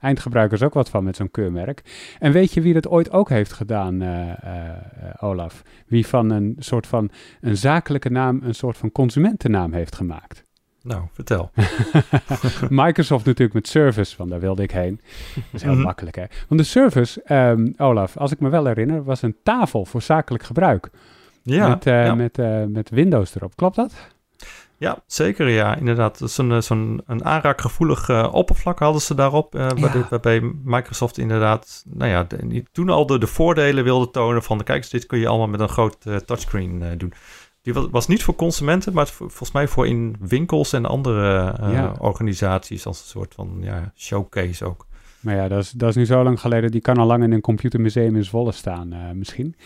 eindgebruikers ook wat van met zo'n keurmerk. En weet je wie dat ooit ook heeft gedaan, uh, Olaf? Wie van een soort van een zakelijke naam een soort van consumentennaam heeft gemaakt? Nou, vertel. [LAUGHS] Microsoft natuurlijk met Service, want daar wilde ik heen. Dat is heel mhm. makkelijk, hè? Want de Service, um, Olaf, als ik me wel herinner, was een tafel voor zakelijk gebruik. Ja, met, uh, Met, uh, met Windows erop. Klopt dat? Ja, zeker ja, inderdaad. Zo'n eh, zo'n een aanraakgevoelig uh, oppervlak hadden ze daarop. Uh, ja. waarbij Microsoft inderdaad, nou ja, de, toen al de, de voordelen wilde tonen van... kijk eens, dit kun je allemaal met een groot touchscreen doen. Die was, was, niet voor consumenten, maar volgens mij voor in winkels en andere ja. organisaties... als een soort van ja, showcase ook. Maar ja, dat is, dat is nu zo lang geleden. Die kan al lang in een computermuseum in Zwolle staan misschien.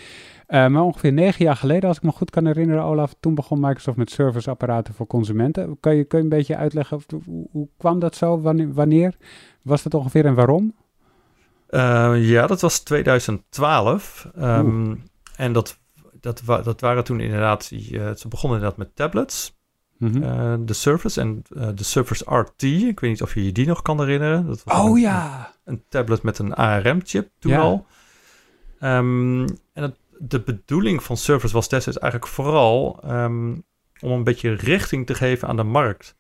Uh, maar ongeveer negen jaar geleden, als ik me goed kan herinneren, Olaf, toen begon Microsoft met serviceapparaten voor consumenten. Kun je, kun je een beetje uitleggen, hoe, hoe kwam dat zo? Wanneer, wanneer, was dat ongeveer en waarom? Uh, ja, dat was 2012. Um, ehm, en dat, dat, dat waren toen inderdaad, uh, ze begonnen inderdaad met tablets. Mm -hmm. de Surface en de Surface RT. Ik weet niet of je je die nog kan herinneren. Dat was oh een, ja! Een tablet met een ARM-chip toen al. Um, en het de bedoeling van Surface was destijds eigenlijk vooral um, om een beetje richting te geven aan de markt.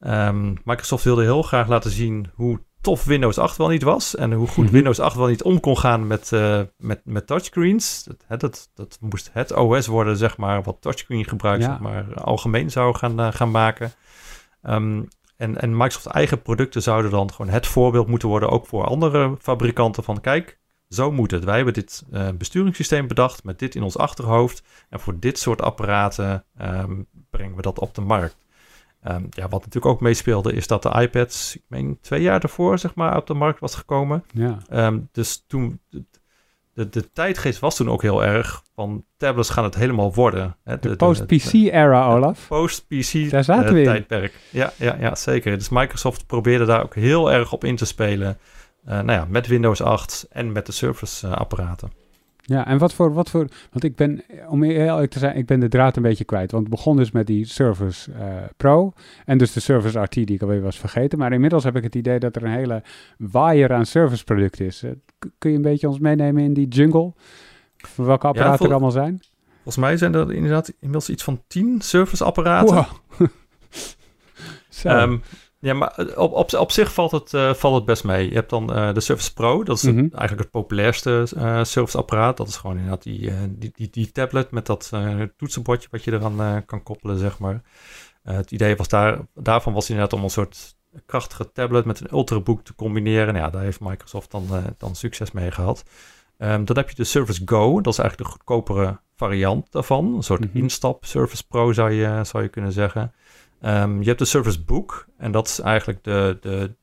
Um, Microsoft wilde heel graag laten zien hoe tof Windows 8 wel niet was. En hoe goed mhm. Windows 8 wel niet om kon gaan met, uh, met, met touchscreens. Dat, dat, dat moest het OS worden, zeg maar, wat touchscreen gebruik zeg maar, algemeen zou gaan, uh, gaan maken. Um, en, en Microsoft eigen producten zouden dan gewoon het voorbeeld moeten worden, ook voor andere fabrikanten van kijk, zo moet het. Wij hebben dit uh, besturingssysteem bedacht met dit in ons achterhoofd. En voor dit soort apparaten ehm, brengen we dat op de markt. Ehm, ja, wat natuurlijk ook meespeelde is dat de iPads, ik meen twee jaar daarvoor, zeg maar, op de markt was gekomen. Ja. Ehm, dus toen, de, de tijdgeest was toen ook heel erg van tablets gaan het helemaal worden. Hè? De, de post-PC-era, Olaf. Post-PC-tijdperk. Eh, ja, ja, ja, zeker. Dus Microsoft probeerde daar ook heel erg op in te spelen. Uh, nou ja, met Windows 8 en met de Surface-apparaten. Ja, en wat voor, wat voor, want ik ben, om heel eerlijk te zijn, ik ben de draad een beetje kwijt. Want het begon dus met die Surface uh, Pro en dus de Surface RT die ik alweer was vergeten. Maar inmiddels heb ik het idee dat er een hele waaier aan service producten is. Uh, kun je een beetje ons meenemen in die jungle? Voor welke apparaten ja, er allemaal zijn? Volgens mij zijn er inderdaad inmiddels iets van tien Surface apparaten. Wow. [LAUGHS] um, Ja, maar eh, op, op, op zich valt het, uh, valt het best mee. Je hebt dan uh, de Surface Pro. Dat is mm -hmm. het, eigenlijk het populairste uh, Surface apparaat. Dat is gewoon inderdaad die, die, die, die, tablet met dat toetsenbordje wat je eraan kan koppelen, zeg maar. het idee was daar, daarvan was inderdaad om een soort krachtige tablet met een ultrabook te combineren. Nou ja, daar heeft Microsoft dan, dan succes mee gehad. Um, dan heb je de Surface Go. Dat is eigenlijk de goedkopere variant daarvan. Een soort mm -hmm. instap Surface Pro zou je, zou je kunnen zeggen. Um, je hebt de Surface Book en dat is eigenlijk de, de,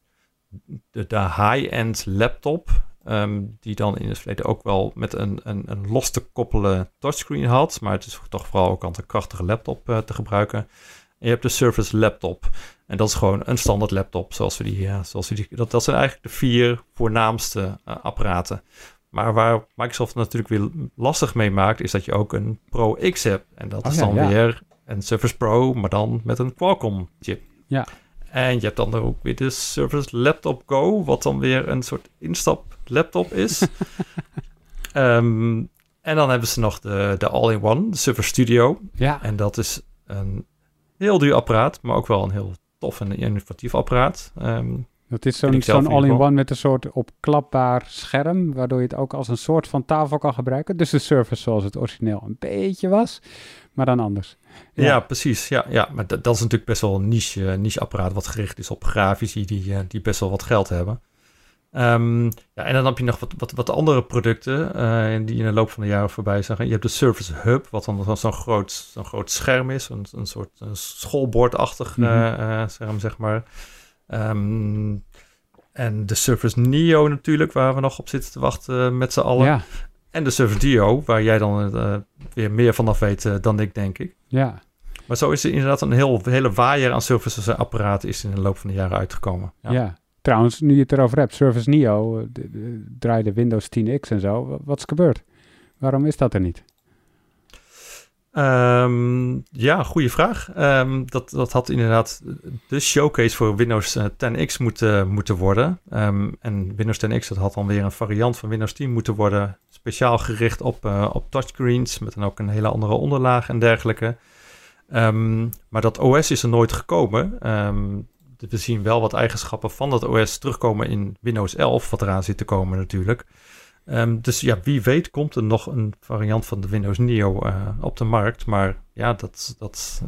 de, de high-end laptop. Um, die dan in het verleden ook wel met een, een, een los te koppelen touchscreen had. Maar het is toch vooral ook aan een krachtige laptop uh, te gebruiken. En je hebt de Surface Laptop. En dat is gewoon een standaard laptop. Zoals we die, ja, zoals we die, dat, dat zijn eigenlijk de vier voornaamste uh, apparaten. Maar waar Microsoft natuurlijk weer lastig mee maakt, is dat je ook een Pro X hebt. En dat oh, is ja, dan ja. weer een Surface Pro, maar dan met een Qualcomm chip. Ja. En je hebt dan ook weer de Surface Laptop Go, wat dan weer een soort instap laptop is. um, [LAUGHS] en dan hebben ze nog de, de All-in-One, de Surface Studio. Ja. En dat is een heel duur apparaat, maar ook wel een heel tof en innovatief apparaat. Um, dat is zo'n zo'n all-in-one met een soort opklapbaar scherm, waardoor je het ook als een soort van tafel kan gebruiken. Dus de Surface zoals het origineel een beetje was, maar dan anders. Ja, ja precies. Ja, ja. maar dat, dat is natuurlijk best wel een niche, niche apparaat wat gericht is op grafici die, die best wel wat geld hebben. Um, ja, en dan heb je nog wat, wat, wat andere producten uh, die in de loop van de jaren voorbij zijn. Je hebt de Surface Hub, wat dan zo'n groot, zo'n groot scherm is. Een, een soort een schoolbordachtig mm -hmm. uh, scherm, zeg maar. Um, en de Surface Neo natuurlijk, waar we nog op zitten te wachten met z'n allen. Ja. En de Duo, waar jij dan uh, weer meer vanaf weet uh, dan ik, denk ik. Ja. Maar zo is er inderdaad een heel, hele waaier aan Surface apparaten is in de loop van de jaren uitgekomen. Ja. ja. Trouwens, nu je het erover hebt, Surface Neo de, de, draaide Windows 10X en zo. Wat is gebeurd? Waarom is dat er niet? Um, ja, goede vraag. Um, dat, dat had inderdaad de showcase voor Windows 10X moeten, moeten worden. Um, en Windows 10X dat had dan weer een variant van Windows 10 moeten worden. Speciaal gericht op, uh, op touchscreens. Met dan ook een hele andere onderlaag en dergelijke. maar dat OS is er nooit gekomen. we zien wel wat eigenschappen van dat OS terugkomen in Windows 11. Wat eraan zit te komen natuurlijk. Um, dus ja, wie weet komt er nog een variant van de Windows Neo uh, op de markt. Maar ja, dat, dat,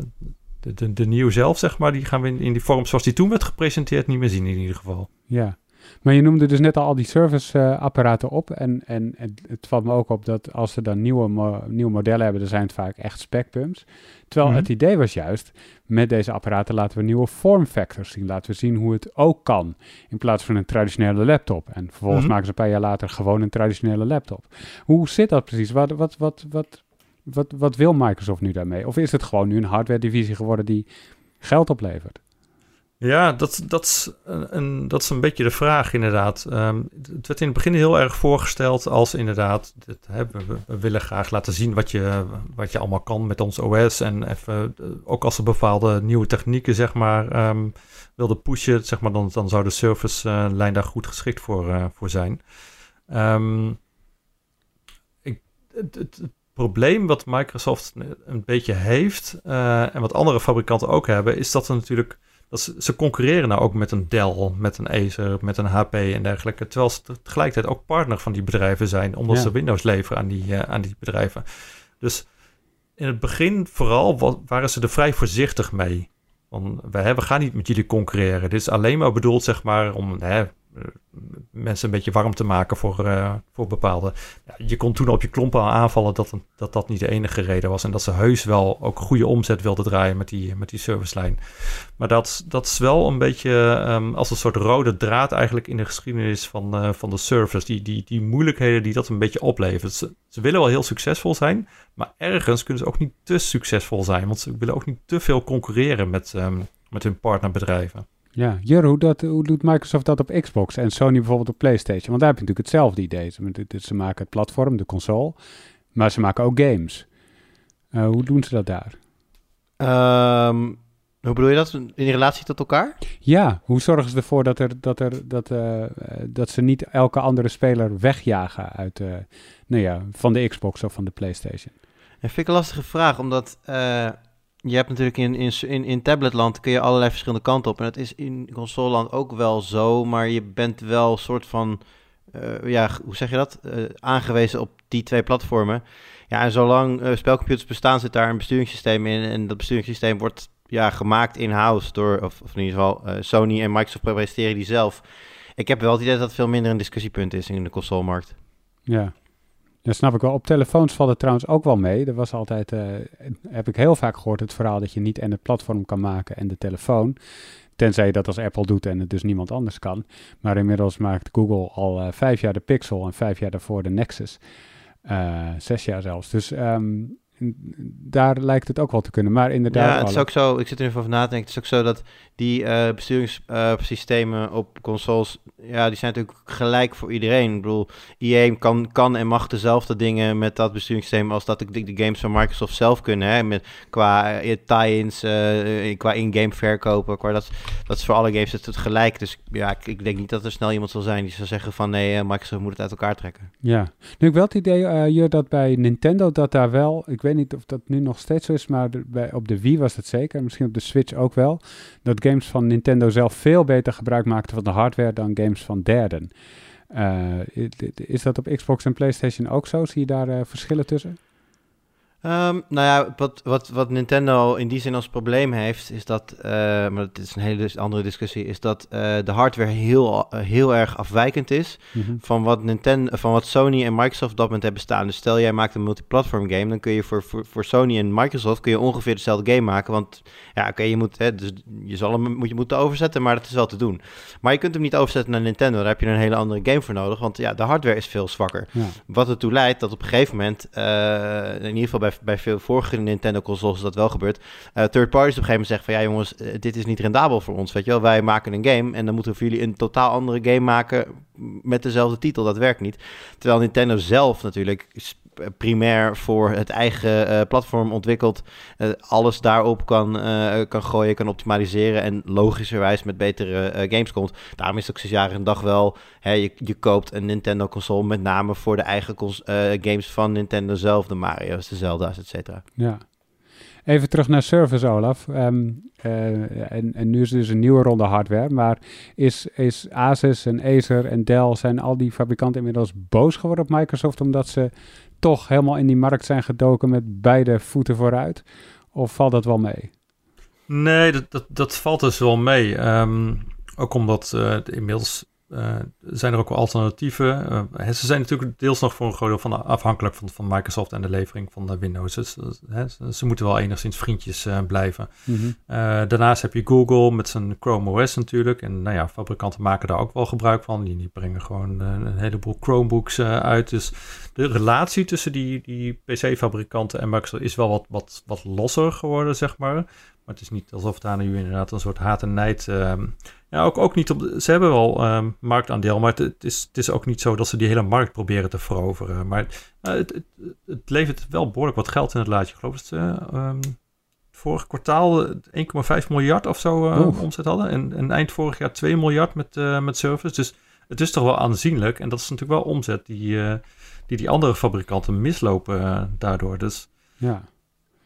de, de, de Neo zelf, zeg maar, die gaan we in, in die vorm zoals die toen werd gepresenteerd niet meer zien in ieder geval. Ja, maar je noemde dus net al al die service-apparaten uh, op. En, en het, het, valt me ook op dat als ze dan nieuwe, mo nieuwe modellen hebben, dan zijn het vaak echt specpumps. Terwijl mm -hmm. het idee was juist, met deze apparaten laten we nieuwe form factors zien. Laten we zien hoe het ook kan, in plaats van een traditionele laptop. En vervolgens mm -hmm. maken ze een paar jaar later gewoon een traditionele laptop. Hoe zit dat precies? Wat, wat, wat, wat, wat, wat wil Microsoft nu daarmee? Of is het gewoon nu een hardware-divisie geworden die geld oplevert? Ja, dat, dat, een, dat is een beetje de vraag inderdaad. Um, het werd in het begin heel erg voorgesteld als inderdaad... We, willen graag laten zien wat je, wat je allemaal kan met ons OS. En even, ook als er bepaalde nieuwe technieken zeg maar um, wilde pushen... Zeg maar, dan, dan zou de Surface-lijn uh, daar goed geschikt voor, uh, voor zijn. Um, ik, het, het, probleem wat Microsoft een beetje heeft... En wat andere fabrikanten ook hebben... is dat er natuurlijk dat ze, ze, concurreren nou ook met een Dell, met een Acer, met een HP en dergelijke. Terwijl ze tegelijkertijd ook partner van die bedrijven zijn, omdat ja. ze Windows leveren aan die, uh, aan die bedrijven. Dus in het begin vooral waren ze er vrij voorzichtig mee. Want wij, we gaan niet met jullie concurreren. Dit is alleen maar bedoeld, zeg maar, om hè, mensen een beetje warm te maken voor, voor bepaalde. Je kon toen op je klompen aanvallen dat, dat dat niet de enige reden was. En dat ze heus wel ook goede omzet wilden draaien met die, met die servicelijn. Maar dat, dat is wel een beetje ehm, als een soort rode draad eigenlijk in de geschiedenis van, van de service. Die, die, die moeilijkheden die dat een beetje oplevert. Ze, willen wel heel succesvol zijn, maar ergens kunnen ze ook niet te succesvol zijn. Want ze willen ook niet te veel concurreren met, um, met hun partnerbedrijven. Ja, Jur, hoe, dat, hoe doet Microsoft dat op Xbox en Sony bijvoorbeeld op PlayStation? Want daar heb je natuurlijk hetzelfde idee. Ze, maken het platform, de console, maar ze maken ook games. Uh, hoe doen ze dat daar? Um, hoe bedoel je dat? In relatie tot elkaar? Ja, hoe zorgen ze ervoor dat, er, dat, er, dat, uh, dat ze niet elke andere speler wegjagen uit, uh, nou ja, van de Xbox of van de PlayStation? Dat vind ik een lastige vraag, omdat je hebt natuurlijk in, in, in, in tabletland kun je allerlei verschillende kanten op. En dat is in consoleland ook wel zo, maar je bent wel soort van, ja, hoe zeg je dat? aangewezen op die twee platformen. Ja, en zolang spelcomputers bestaan, zit daar een besturingssysteem in. En dat besturingssysteem wordt ja, gemaakt in-house door, of, of, in ieder geval Sony en Microsoft presenteren die zelf. Ik heb wel het idee dat het veel minder een discussiepunt is in de consolemarkt. Ja, dat snap ik wel. Op telefoons valt het trouwens ook wel mee. Er was altijd, uh, heb ik heel vaak gehoord, het verhaal dat je niet en het platform kan maken en de telefoon. Tenzij je dat als Apple doet en het dus niemand anders kan. Maar inmiddels maakt Google al uh, vijf jaar de Pixel en vijf jaar daarvoor de Nexus. zes jaar zelfs. Dus um, daar lijkt het ook wel te kunnen. Maar inderdaad. Ja, het is ook zo. Ik zit er even over na te denken. Het is ook zo dat die uh, besturingssystemen uh, op consoles. Ja, die zijn natuurlijk gelijk voor iedereen. Ik bedoel, EA kan, kan en mag dezelfde dingen met dat besturingssysteem. als dat de, de games van Microsoft zelf kunnen. Hè? Met, qua uh, tie-ins, qua in-game verkopen. Qua dat, dat is voor alle games het, het gelijk. Dus ja, ik, ik, denk niet dat er snel iemand zal zijn die zal zeggen: van nee, Microsoft moet het uit elkaar trekken. Ja, nu ik wel het idee, je dat bij Nintendo dat daar wel. Ik weet niet of dat nu nog steeds zo is, maar bij, op de Wii was het zeker. Misschien op de Switch ook wel. Dat games van Nintendo zelf veel beter gebruik maakten van de hardware dan games van derden. Uh, is dat op Xbox en PlayStation ook zo? Zie je daar uh, verschillen tussen? Um, nou ja, wat, wat, wat Nintendo in die zin als probleem heeft, is dat, uh, maar dat is een hele andere discussie, is dat uh, de hardware heel, uh, heel erg afwijkend is mm -hmm. van, wat Nintendo, van wat Sony en Microsoft op dat moment hebben staan. Dus stel jij maakt een multiplatform game, dan kun je voor, voor, voor Sony en Microsoft kun je ongeveer dezelfde game maken. Want ja, oké, okay, je moet, hè, dus je zal hem moet je moeten overzetten, maar dat is wel te doen. Maar je kunt hem niet overzetten naar Nintendo, daar heb je een hele andere game voor nodig, want ja, de hardware is veel zwakker. Ja. Wat ertoe leidt dat op een gegeven moment, in ieder geval bij bij veel vorige Nintendo-consoles is dat wel gebeurd. Uh, third parties op een gegeven moment zeggen van ja jongens, uh, dit is niet rendabel voor ons, weet je wel. Wij maken een game en dan moeten we voor jullie een totaal andere game maken met dezelfde titel. Dat werkt niet. Terwijl Nintendo zelf natuurlijk primair voor het eigen uh, platform ontwikkeld. Uh, alles daarop kan, uh, kan gooien, kan optimaliseren en logischerwijs met betere games komt. Daarom is het ook sinds jaren en dag wel, hè, je, je koopt een Nintendo console met name voor de eigen games van Nintendo zelf, de Mario's, de Zelda's, et cetera. Ja. Even terug naar service, Olaf. Uh, en, en, nu is er dus een nieuwe ronde hardware. Maar is, is Asus en Acer en Dell, zijn al die fabrikanten inmiddels boos geworden op Microsoft omdat ze toch helemaal in die markt zijn gedoken met beide voeten vooruit? Of valt dat wel mee? Nee, dat, dat, dat valt dus wel mee. Um, ook omdat uh, inmiddels uh, zijn er ook wel alternatieven. Uh, ze zijn natuurlijk deels nog voor een groot deel van afhankelijk van, van Microsoft en de levering van de Windows. Dus, hè, ze moeten wel enigszins vriendjes uh, blijven. Mm -hmm. daarnaast heb je Google met zijn Chrome OS natuurlijk. En nou ja, fabrikanten maken daar ook wel gebruik van. Die, die brengen gewoon een heleboel Chromebooks uit. Dus de relatie tussen die, die PC-fabrikanten en Microsoft is wel wat, wat, wat losser geworden, zeg maar. Maar het is niet alsof daar nu inderdaad een soort haat en nijd ehm, ja, ook, ook niet op. ze hebben wel um, marktaandeel, maar het, het, is, het is ook niet zo dat ze die hele markt proberen te veroveren. Maar uh, het, het, het, levert wel behoorlijk wat geld in het laadje. Ik geloof dat ze um, vorig kwartaal 1,5 miljard of zo uh, omzet hadden. En, en, eind vorig jaar 2 miljard met, uh, met service. Dus het is toch wel aanzienlijk. En dat is natuurlijk wel omzet die die, die andere fabrikanten mislopen daardoor. Dus ja.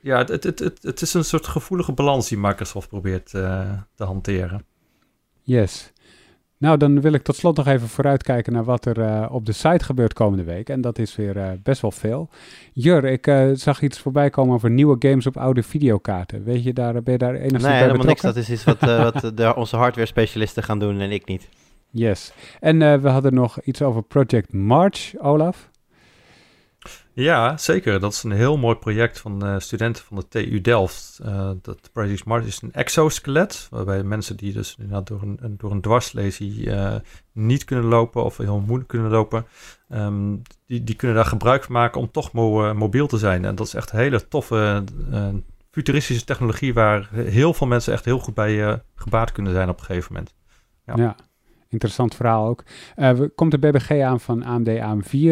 Ja, het, het, het, het is een soort gevoelige balans die Microsoft probeert te hanteren. Yes. Nou, dan wil ik tot slot nog even vooruitkijken naar wat er uh, op de site gebeurt komende week. En dat is weer uh, best wel veel. Jur, ik uh, zag iets voorbij komen over nieuwe games op oude videokaarten. Weet je, daar ben je daar enigszins nee, bij helemaal betrokken? niks. Dat is iets wat, wat de, onze hardware specialisten gaan doen en ik niet. Yes. En we hadden nog iets over Project March, Olaf. Ja, zeker. Dat is een heel mooi project van uh, studenten van de TU Delft. Uh, dat Project March is een exoskelet, waarbij mensen die dus door een, door een dwarslesie uh, niet kunnen lopen of heel moeilijk kunnen lopen, um, die, die kunnen daar gebruik van maken om toch mo mobiel te zijn. En dat is echt een hele toffe futuristische technologie waar heel veel mensen echt heel goed bij gebaat kunnen zijn op een gegeven moment. Ja. ja. Interessant verhaal ook. Uh, komt de BBG aan van AMD AM4 uh,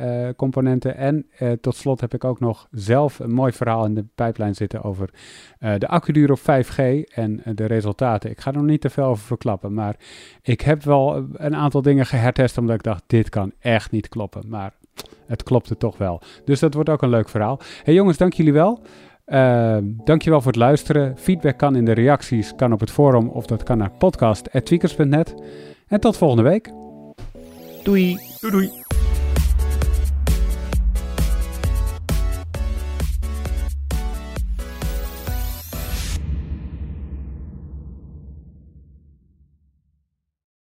uh, componenten. En eh, tot slot heb ik ook nog zelf een mooi verhaal in de pijplijn zitten over eh, de accuduur op 5G en de resultaten. Ik ga er nog niet te veel over verklappen, maar ik heb wel een aantal dingen gehertest omdat ik dacht, dit kan echt niet kloppen. Maar het klopte toch wel. Dus dat wordt ook een leuk verhaal. Hey jongens, dank jullie wel. Uh, dankjewel voor het luisteren. Feedback kan in de reacties, kan op het forum of dat kan naar podcast.tweakers.net. En tot volgende week. Doei. Doei doei.